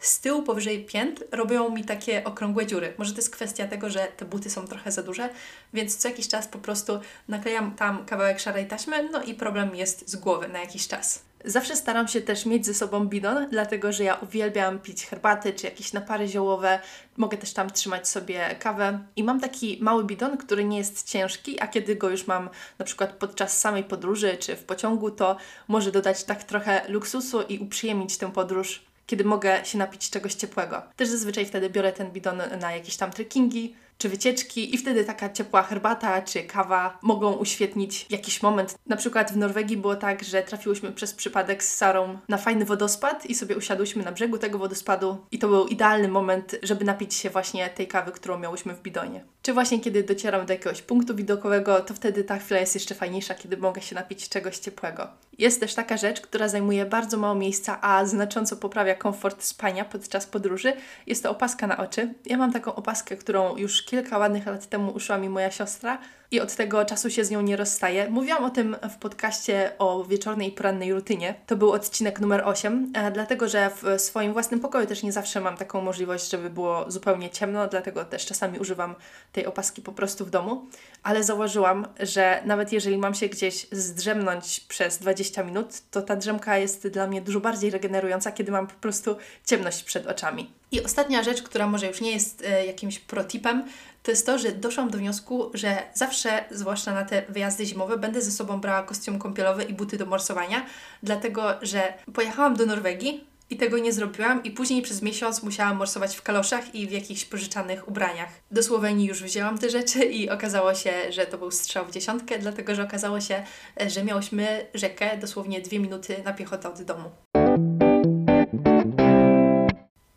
Z tyłu powyżej pięt robią mi takie okrągłe dziury. Może to jest kwestia tego, że te buty są trochę za duże, więc co jakiś czas po prostu naklejam tam kawałek szarej taśmy, no i problem jest z głowy na jakiś czas. Zawsze staram się też mieć ze sobą bidon, dlatego że ja uwielbiam pić herbaty czy jakieś napary ziołowe. Mogę też tam trzymać sobie kawę. I mam taki mały bidon, który nie jest ciężki, a kiedy go już mam na przykład podczas samej podróży czy w pociągu, to może dodać tak trochę luksusu i uprzyjemnić tę podróż kiedy mogę się napić czegoś ciepłego. Też zazwyczaj wtedy biorę ten bidon na jakieś tam trekkingi, czy wycieczki i wtedy taka ciepła herbata czy kawa mogą uświetnić jakiś moment. Na przykład w Norwegii było tak, że trafiłyśmy przez przypadek z Sarą na fajny wodospad i sobie usiadłyśmy na brzegu tego wodospadu i to był idealny moment, żeby napić się właśnie tej kawy, którą miałyśmy w bidonie. Czy właśnie kiedy docieram do jakiegoś punktu widokowego, to wtedy ta chwila jest jeszcze fajniejsza, kiedy mogę się napić czegoś ciepłego. Jest też taka rzecz, która zajmuje bardzo mało miejsca, a znacząco poprawia komfort spania podczas podróży. Jest to opaska na oczy. Ja mam taką opaskę, którą już kilka ładnych lat temu uszyła mi moja siostra i od tego czasu się z nią nie rozstaję. Mówiłam o tym w podcaście o wieczornej i porannej rutynie. To był odcinek numer 8, e, dlatego że w swoim własnym pokoju też nie zawsze mam taką możliwość, żeby było zupełnie ciemno, dlatego też czasami używam tej opaski po prostu w domu. Ale zauważyłam, że nawet jeżeli mam się gdzieś zdrzemnąć przez 20 minut, to ta drzemka jest dla mnie dużo bardziej regenerująca, kiedy mam po prostu ciemność przed oczami. I ostatnia rzecz, która może już nie jest e, jakimś protipem, to jest to, że doszłam do wniosku, że zawsze, zwłaszcza na te wyjazdy zimowe, będę ze sobą brała kostium kąpielowy i buty do morsowania, dlatego że pojechałam do Norwegii, i tego nie zrobiłam i później przez miesiąc musiałam morsować w kaloszach i w jakichś pożyczanych ubraniach. Do Słowenii już wzięłam te rzeczy i okazało się, że to był strzał w dziesiątkę, dlatego że okazało się, że miałyśmy rzekę dosłownie dwie minuty na piechotę od domu.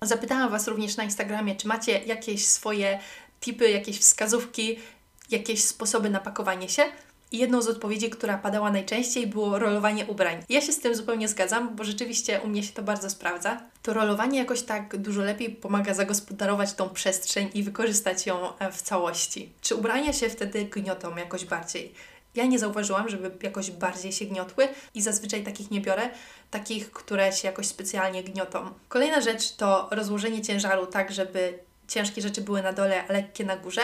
Zapytałam Was również na Instagramie, czy macie jakieś swoje tipy, jakieś wskazówki, jakieś sposoby na pakowanie się. I jedną z odpowiedzi, która padała najczęściej, było rolowanie ubrań. Ja się z tym zupełnie zgadzam, bo rzeczywiście u mnie się to bardzo sprawdza. To rolowanie jakoś tak dużo lepiej pomaga zagospodarować tą przestrzeń i wykorzystać ją e, w całości. Czy ubrania się wtedy gniotą jakoś bardziej? Ja nie zauważyłam, żeby jakoś bardziej się gniotły i zazwyczaj takich nie biorę, takich, które się jakoś specjalnie gniotą. Kolejna rzecz to rozłożenie ciężaru tak, żeby ciężkie rzeczy były na dole, a lekkie na górze.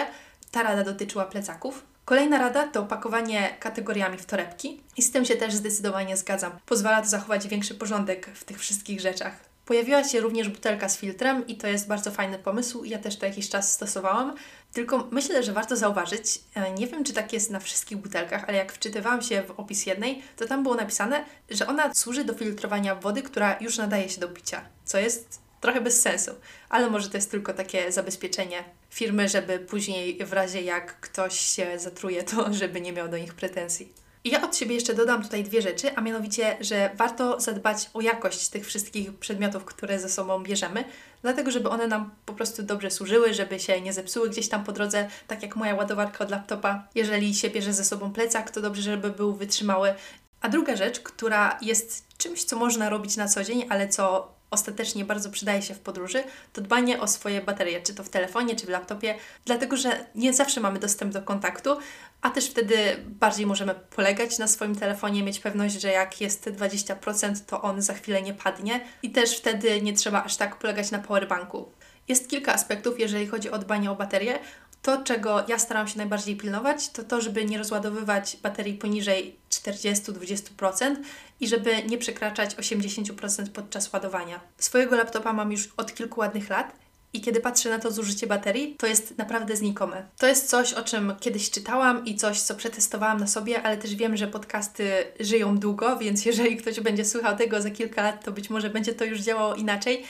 Ta rada dotyczyła plecaków. Kolejna rada to pakowanie kategoriami w torebki i z tym się też zdecydowanie zgadzam. Pozwala to zachować większy porządek w tych wszystkich rzeczach. Pojawiła się również butelka z filtrem i to jest bardzo fajny pomysł. Ja też to jakiś czas stosowałam. Tylko myślę, że warto zauważyć, e, nie wiem czy tak jest na wszystkich butelkach, ale jak wczytywałam się w opis jednej, to tam było napisane, że ona służy do filtrowania wody, która już nadaje się do picia, co jest trochę bez sensu, ale może to jest tylko takie zabezpieczenie firmy, żeby później w razie jak ktoś się zatruje, to żeby nie miał do nich pretensji. I ja od siebie jeszcze dodam tutaj dwie rzeczy, a mianowicie, że warto zadbać o jakość tych wszystkich przedmiotów, które ze sobą bierzemy, dlatego żeby one nam po prostu dobrze służyły, żeby się nie zepsuły gdzieś tam po drodze, tak jak moja ładowarka od laptopa. Jeżeli się bierze ze sobą plecak, to dobrze, żeby był wytrzymały. A druga rzecz, która jest czymś, co można robić na co dzień, ale co ostatecznie bardzo przydaje się w podróży, to dbanie o swoje baterie, czy to w telefonie, czy w laptopie, dlatego że nie zawsze mamy dostęp do kontaktu, a też wtedy bardziej możemy polegać na swoim telefonie, mieć pewność, że jak jest 20%, to on za chwilę nie padnie i też wtedy nie trzeba aż tak polegać na powerbanku. Jest kilka aspektów, jeżeli chodzi o dbanie o baterię. To, czego ja staram się najbardziej pilnować, to to, żeby nie rozładowywać baterii poniżej 40-20% i żeby nie przekraczać 80% podczas ładowania. Swojego laptopa mam już od kilku ładnych lat i kiedy patrzę na to zużycie baterii, to jest naprawdę znikome. To jest coś, o czym kiedyś czytałam i coś, co przetestowałam na sobie, ale też wiem, że podcasty żyją długo, więc jeżeli ktoś będzie słuchał tego za kilka lat, to być może będzie to już działało inaczej.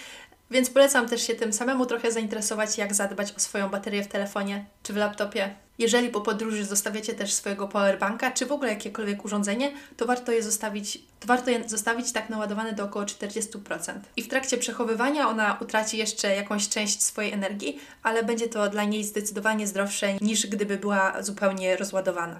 Więc polecam też się tym samemu trochę zainteresować, jak zadbać o swoją baterię w telefonie czy w laptopie. Jeżeli po podróży zostawiacie też swojego powerbanka, czy w ogóle jakiekolwiek urządzenie, to warto je zostawić, to warto je zostawić tak naładowane do około 40%. I w trakcie przechowywania ona utraci jeszcze jakąś część swojej energii, ale będzie to dla niej zdecydowanie zdrowsze niż gdyby była zupełnie rozładowana.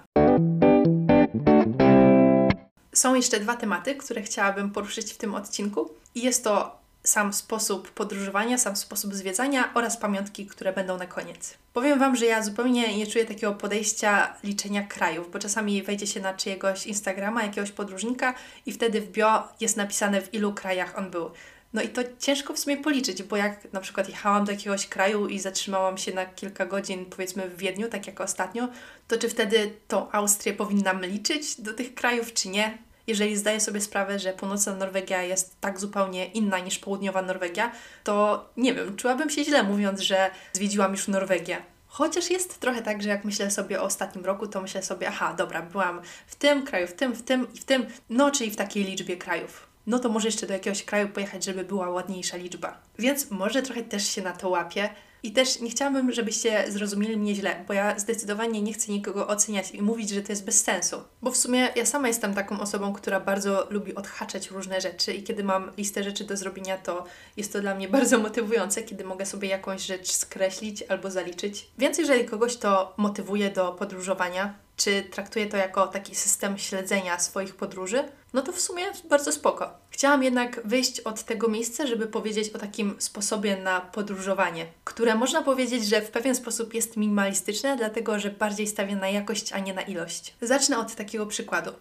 Są jeszcze dwa tematy, które chciałabym poruszyć w tym odcinku. I jest to sam sposób podróżowania, sam sposób zwiedzania oraz pamiątki, które będą na koniec. Powiem Wam, że ja zupełnie nie czuję takiego podejścia liczenia krajów, bo czasami wejdzie się na czyjegoś Instagrama, jakiegoś podróżnika i wtedy w bio jest napisane w ilu krajach on był. No i to ciężko w sumie policzyć, bo jak na przykład jechałam do jakiegoś kraju i zatrzymałam się na kilka godzin, powiedzmy w Wiedniu, tak jak ostatnio, to czy wtedy tą Austrię powinnam liczyć do tych krajów, czy nie? Jeżeli zdaję sobie sprawę, że północna Norwegia jest tak zupełnie inna niż południowa Norwegia, to nie wiem, czułabym się źle mówiąc, że zwiedziłam już Norwegię. Chociaż jest trochę tak, że jak myślę sobie o ostatnim roku, to myślę sobie, aha, dobra, byłam w tym kraju, w tym, w tym i w tym, no czyli w takiej liczbie krajów. No to może jeszcze do jakiegoś kraju pojechać, żeby była ładniejsza liczba. Więc może trochę też się na to łapię, i też nie chciałabym, żebyście zrozumieli mnie źle, bo ja zdecydowanie nie chcę nikogo oceniać i mówić, że to jest bez sensu. Bo w sumie ja sama jestem taką osobą, która bardzo lubi odhaczać różne rzeczy i kiedy mam listę rzeczy do zrobienia, to jest to dla mnie bardzo motywujące, kiedy mogę sobie jakąś rzecz skreślić albo zaliczyć. Więc jeżeli kogoś to motywuje do podróżowania, czy traktuje to jako taki system śledzenia swoich podróży, no to w sumie bardzo spoko. Chciałam jednak wyjść od tego miejsca, żeby powiedzieć o takim sposobie na podróżowanie, które można powiedzieć, że w pewien sposób jest minimalistyczne, dlatego że bardziej stawia na jakość, a nie na ilość. Zacznę od takiego przykładu.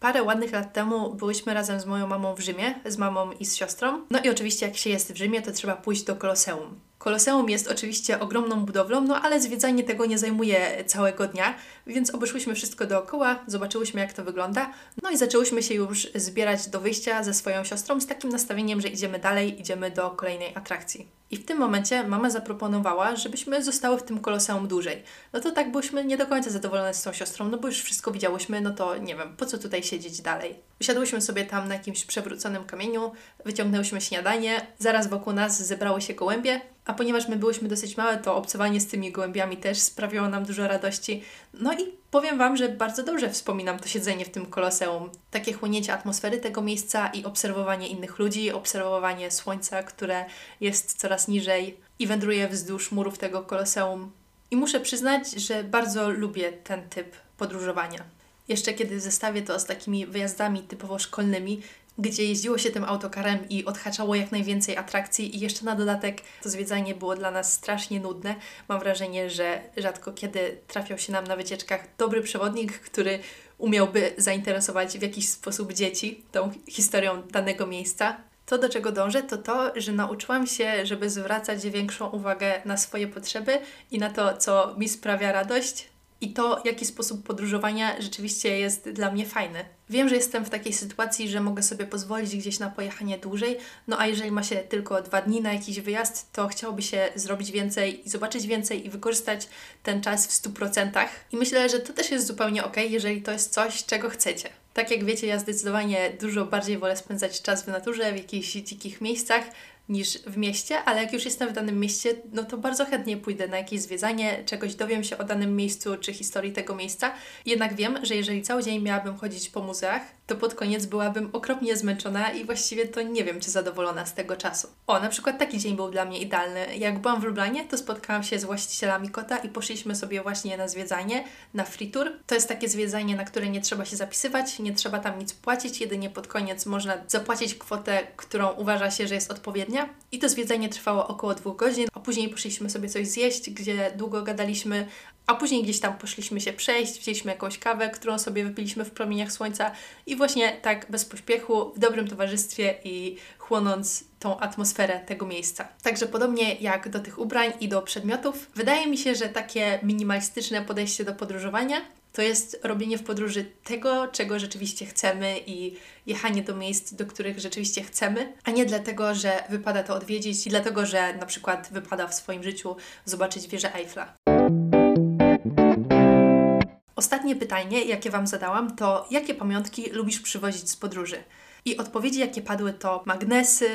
Parę ładnych lat temu byłyśmy razem z moją mamą w Rzymie, z mamą i z siostrą. No i oczywiście, jak się jest w Rzymie, to trzeba pójść do Koloseum. Koloseum jest oczywiście ogromną budowlą, no ale zwiedzanie tego nie zajmuje całego dnia, więc obeszłyśmy wszystko dookoła, zobaczyłyśmy jak to wygląda, no i zaczęłyśmy się już zbierać do wyjścia ze swoją siostrą z takim nastawieniem, że idziemy dalej, idziemy do kolejnej atrakcji. I w tym momencie mama zaproponowała, żebyśmy zostały w tym koloseum dłużej. No to tak byłyśmy nie do końca zadowolone z tą siostrą, no bo już wszystko widziałyśmy, no to nie wiem, po co tutaj siedzieć dalej. Usiadłyśmy sobie tam na jakimś przewróconym kamieniu, wyciągnęłyśmy śniadanie, zaraz wokół nas zebrały się gołębie, a ponieważ my byłyśmy dosyć małe, to obcowanie z tymi gołębiami też sprawiało nam dużo radości. No i powiem Wam, że bardzo dobrze wspominam to siedzenie w tym koloseum. Takie chłonięcie atmosfery tego miejsca i obserwowanie innych ludzi, obserwowanie słońca, które jest coraz niżej i wędruje wzdłuż murów tego koloseum. I muszę przyznać, że bardzo lubię ten typ podróżowania. Jeszcze kiedy w zestawie to z takimi wyjazdami typowo szkolnymi, gdzie jeździło się tym autokarem i odhaczało jak najwięcej atrakcji i jeszcze na dodatek to zwiedzanie było dla nas strasznie nudne. Mam wrażenie, że rzadko kiedy trafiał się nam na wycieczkach dobry przewodnik, który umiałby zainteresować w jakiś sposób dzieci tą historią danego miejsca. To, do czego dążę, to to, że nauczyłam się, żeby zwracać większą uwagę na swoje potrzeby i na to, co mi sprawia radość, i to, jaki sposób podróżowania rzeczywiście jest dla mnie fajny. Wiem, że jestem w takiej sytuacji, że mogę sobie pozwolić gdzieś na pojechanie dłużej, no a jeżeli ma się tylko dwa dni na jakiś wyjazd, to chciałoby się zrobić więcej i zobaczyć więcej i wykorzystać ten czas w 100%. I myślę, że to też jest zupełnie ok, jeżeli to jest coś, czego chcecie. Tak jak wiecie, ja zdecydowanie dużo bardziej wolę spędzać czas w naturze, w jakichś dzikich miejscach, niż w mieście, ale jak już jestem w danym mieście, no to bardzo chętnie pójdę na jakieś zwiedzanie, czegoś dowiem się o danym miejscu czy historii tego miejsca. Jednak wiem, że jeżeli cały dzień miałabym chodzić po muzeach, to pod koniec byłabym okropnie zmęczona i właściwie to nie wiem, czy zadowolona z tego czasu. O, na przykład taki dzień był dla mnie idealny. Jak byłam w Lublanie, to spotkałam się z właścicielami kota i poszliśmy sobie właśnie na zwiedzanie, na free tour. To jest takie zwiedzanie, na które nie trzeba się zapisywać, nie trzeba tam nic płacić, jedynie pod koniec można zapłacić kwotę, którą uważa się, że jest odpowiednia. I to zwiedzanie trwało około dwóch godzin, a później poszliśmy sobie coś zjeść, gdzie długo gadaliśmy a później gdzieś tam poszliśmy się przejść, wzięliśmy jakąś kawę, którą sobie wypiliśmy w promieniach słońca i właśnie tak bez pośpiechu, w dobrym towarzystwie i chłonąc tą atmosferę tego miejsca. Także podobnie jak do tych ubrań i do przedmiotów, wydaje mi się, że takie minimalistyczne podejście do podróżowania to jest robienie w podróży tego, czego rzeczywiście chcemy i jechanie do miejsc, do których rzeczywiście chcemy, a nie dlatego, że wypada to odwiedzić i dlatego, że na przykład wypada w swoim życiu zobaczyć wieżę Eiffla. Ostatnie pytanie, jakie Wam zadałam, to jakie pamiątki lubisz przywozić z podróży? I odpowiedzi, jakie padły, to magnesy,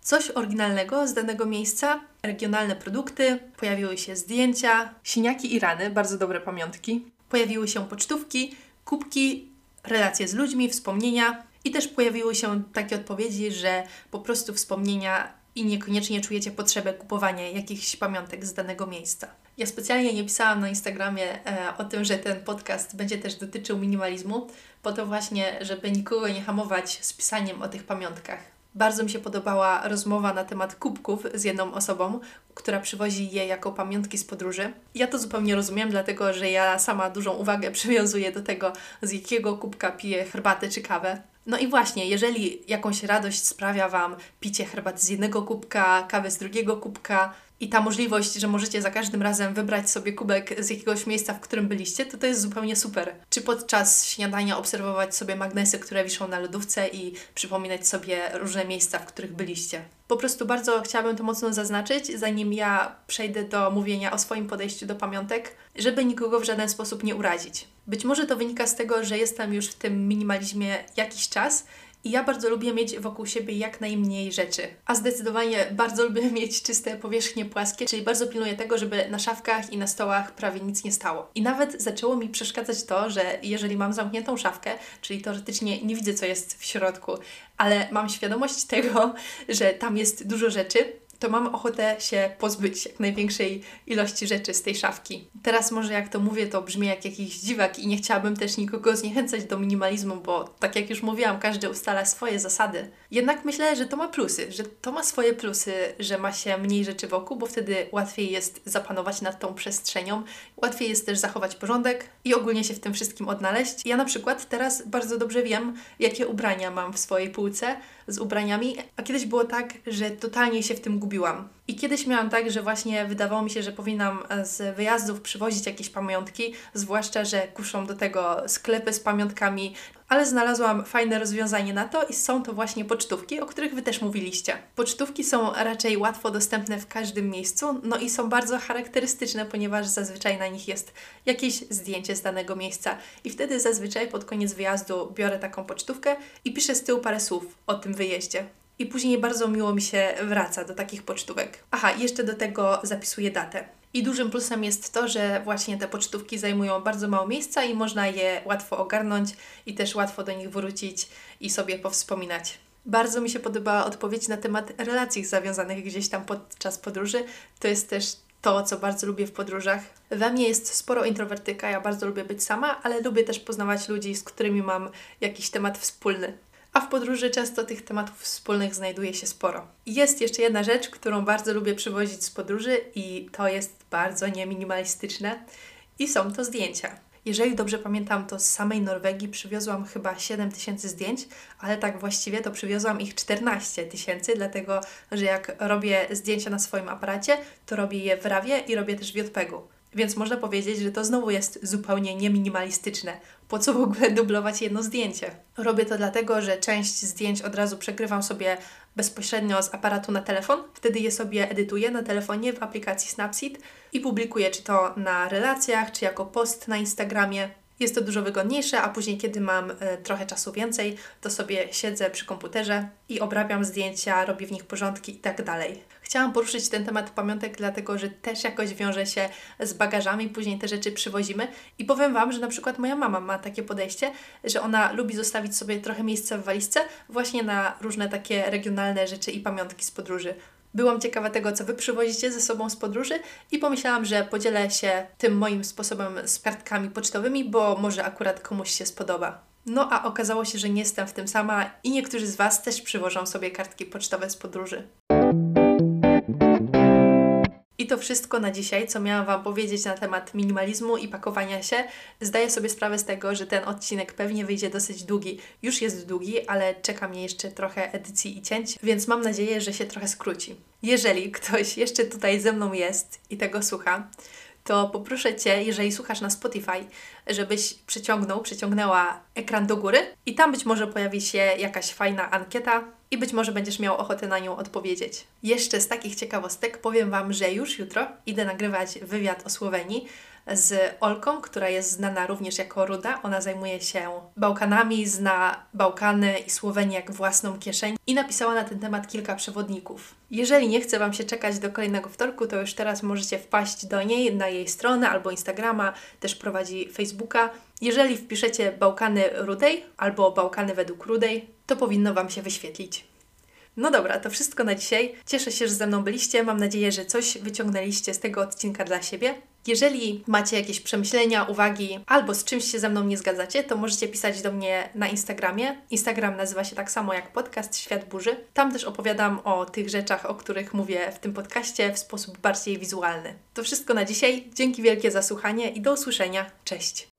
coś oryginalnego z danego miejsca, regionalne produkty, pojawiły się zdjęcia, siniaki i rany, bardzo dobre pamiątki, pojawiły się pocztówki, kubki, relacje z ludźmi, wspomnienia i też pojawiły się takie odpowiedzi, że po prostu wspomnienia i niekoniecznie czujecie potrzebę kupowania jakichś pamiątek z danego miejsca. Ja specjalnie nie pisałam na Instagramie e, o tym, że ten podcast będzie też dotyczył minimalizmu, po to właśnie, żeby nikogo nie hamować z pisaniem o tych pamiątkach. Bardzo mi się podobała rozmowa na temat kubków z jedną osobą, która przywozi je jako pamiątki z podróży. Ja to zupełnie rozumiem, dlatego że ja sama dużą uwagę przywiązuję do tego, z jakiego kubka piję herbatę czy kawę. No i właśnie, jeżeli jakąś radość sprawia Wam picie herbaty z jednego kubka, kawy z drugiego kubka, i ta możliwość, że możecie za każdym razem wybrać sobie kubek z jakiegoś miejsca, w którym byliście, to to jest zupełnie super. Czy podczas śniadania obserwować sobie magnesy, które wiszą na lodówce i przypominać sobie różne miejsca, w których byliście. Po prostu bardzo chciałabym to mocno zaznaczyć, zanim ja przejdę do mówienia o swoim podejściu do pamiątek, żeby nikogo w żaden sposób nie urazić. Być może to wynika z tego, że jestem już w tym minimalizmie jakiś czas i ja bardzo lubię mieć wokół siebie jak najmniej rzeczy. A zdecydowanie bardzo lubię mieć czyste powierzchnie płaskie, czyli bardzo pilnuję tego, żeby na szafkach i na stołach prawie nic nie stało. I nawet zaczęło mi przeszkadzać to, że jeżeli mam zamkniętą szafkę, czyli teoretycznie nie widzę, co jest w środku, ale mam świadomość tego, że tam jest dużo rzeczy, to mam ochotę się pozbyć jak największej ilości rzeczy z tej szafki. Teraz może jak to mówię, to brzmi jak jakiś dziwak i nie chciałabym też nikogo zniechęcać do minimalizmu, bo tak jak już mówiłam, każdy ustala swoje zasady. Jednak myślę, że to ma plusy, że to ma swoje plusy, że ma się mniej rzeczy wokół, bo wtedy łatwiej jest zapanować nad tą przestrzenią, łatwiej jest też zachować porządek i ogólnie się w tym wszystkim odnaleźć. Ja na przykład teraz bardzo dobrze wiem, jakie ubrania mam w swojej półce, z ubraniami, a kiedyś było tak, że totalnie się w tym gubiłam. I kiedyś miałam tak, że właśnie wydawało mi się, że powinnam z wyjazdów przywozić jakieś pamiątki, zwłaszcza, że kuszą do tego sklepy z pamiątkami, ale znalazłam fajne rozwiązanie na to i są to właśnie pocztówki, o których Wy też mówiliście. Pocztówki są raczej łatwo dostępne w każdym miejscu, no i są bardzo charakterystyczne, ponieważ zazwyczaj na nich jest jakieś zdjęcie z danego miejsca i wtedy zazwyczaj pod koniec wyjazdu biorę taką pocztówkę i piszę z tyłu parę słów o tym wyjeździe. I później bardzo miło mi się wraca do takich pocztówek. Aha, jeszcze do tego zapisuję datę. I dużym plusem jest to, że właśnie te pocztówki zajmują bardzo mało miejsca i można je łatwo ogarnąć i też łatwo do nich wrócić i sobie powspominać. Bardzo mi się podobała odpowiedź na temat relacji zawiązanych gdzieś tam podczas podróży. To jest też to, co bardzo lubię w podróżach. We mnie jest sporo introwertyka, ja bardzo lubię być sama, ale lubię też poznawać ludzi, z którymi mam jakiś temat wspólny. A w podróży często tych tematów wspólnych znajduje się sporo. Jest jeszcze jedna rzecz, którą bardzo lubię przywozić z podróży, i to jest bardzo nieminimalistyczne, i są to zdjęcia. Jeżeli dobrze pamiętam, to z samej Norwegii przywiozłam chyba 7 tysięcy zdjęć, ale tak właściwie to przywiozłam ich 14 tysięcy, dlatego że jak robię zdjęcia na swoim aparacie, to robię je w RAWie i robię też w JPEG-u. Więc można powiedzieć, że to znowu jest zupełnie nieminimalistyczne. Po co w ogóle dublować jedno zdjęcie? Robię to dlatego, że część zdjęć od razu przegrywam sobie bezpośrednio z aparatu na telefon. Wtedy je sobie edytuję na telefonie w aplikacji Snapseed i publikuję czy to na relacjach, czy jako post na Instagramie. Jest to dużo wygodniejsze, a później, kiedy mam y, trochę czasu więcej, to sobie siedzę przy komputerze i obrabiam zdjęcia, robię w nich porządki i tak dalej. Chciałam poruszyć ten temat pamiątek, dlatego że też jakoś wiąże się z bagażami, później te rzeczy przywozimy. I powiem Wam, że na przykład moja mama ma takie podejście, że ona lubi zostawić sobie trochę miejsca w walizce właśnie na różne takie regionalne rzeczy i pamiątki z podróży. Byłam ciekawa tego, co Wy przywozicie ze sobą z podróży i pomyślałam, że podzielę się tym moim sposobem z kartkami pocztowymi, bo może akurat komuś się spodoba. No a okazało się, że nie jestem w tym sama i niektórzy z Was też przywożą sobie kartki pocztowe z podróży. To wszystko na dzisiaj, co miałam Wam powiedzieć na temat minimalizmu i pakowania się. Zdaję sobie sprawę z tego, że ten odcinek pewnie wyjdzie dosyć długi. Już jest długi, ale czeka mnie jeszcze trochę edycji i cięć, więc mam nadzieję, że się trochę skróci. Jeżeli ktoś jeszcze tutaj ze mną jest i tego słucha, to poproszę Cię, jeżeli słuchasz na Spotify, żebyś przyciągnął, przyciągnęła ekran do góry i tam być może pojawi się jakaś fajna ankieta i być może będziesz miał ochotę na nią odpowiedzieć. Jeszcze z takich ciekawostek powiem Wam, że już jutro idę nagrywać wywiad o Słowenii z Olką, która jest znana również jako Ruda. Ona zajmuje się Bałkanami, zna Bałkany i Słowenię jak własną kieszeń i napisała na ten temat kilka przewodników. Jeżeli nie chce Wam się czekać do kolejnego wtorku, to już teraz możecie wpaść do niej na jej stronę albo Instagrama, też prowadzi Facebooka. Jeżeli wpiszecie Bałkany Rudej albo Bałkany według Rudej, to powinno Wam się wyświetlić. No dobra, to wszystko na dzisiaj. Cieszę się, że ze mną byliście. Mam nadzieję, że coś wyciągnęliście z tego odcinka dla siebie. Jeżeli macie jakieś przemyślenia, uwagi albo z czymś się ze mną nie zgadzacie, to możecie pisać do mnie na Instagramie. Instagram nazywa się tak samo jak podcast Świat Burzy. Tam też opowiadam o tych rzeczach, o których mówię w tym podcaście w sposób bardziej wizualny. To wszystko na dzisiaj. Dzięki wielkie za słuchanie i do usłyszenia. Cześć!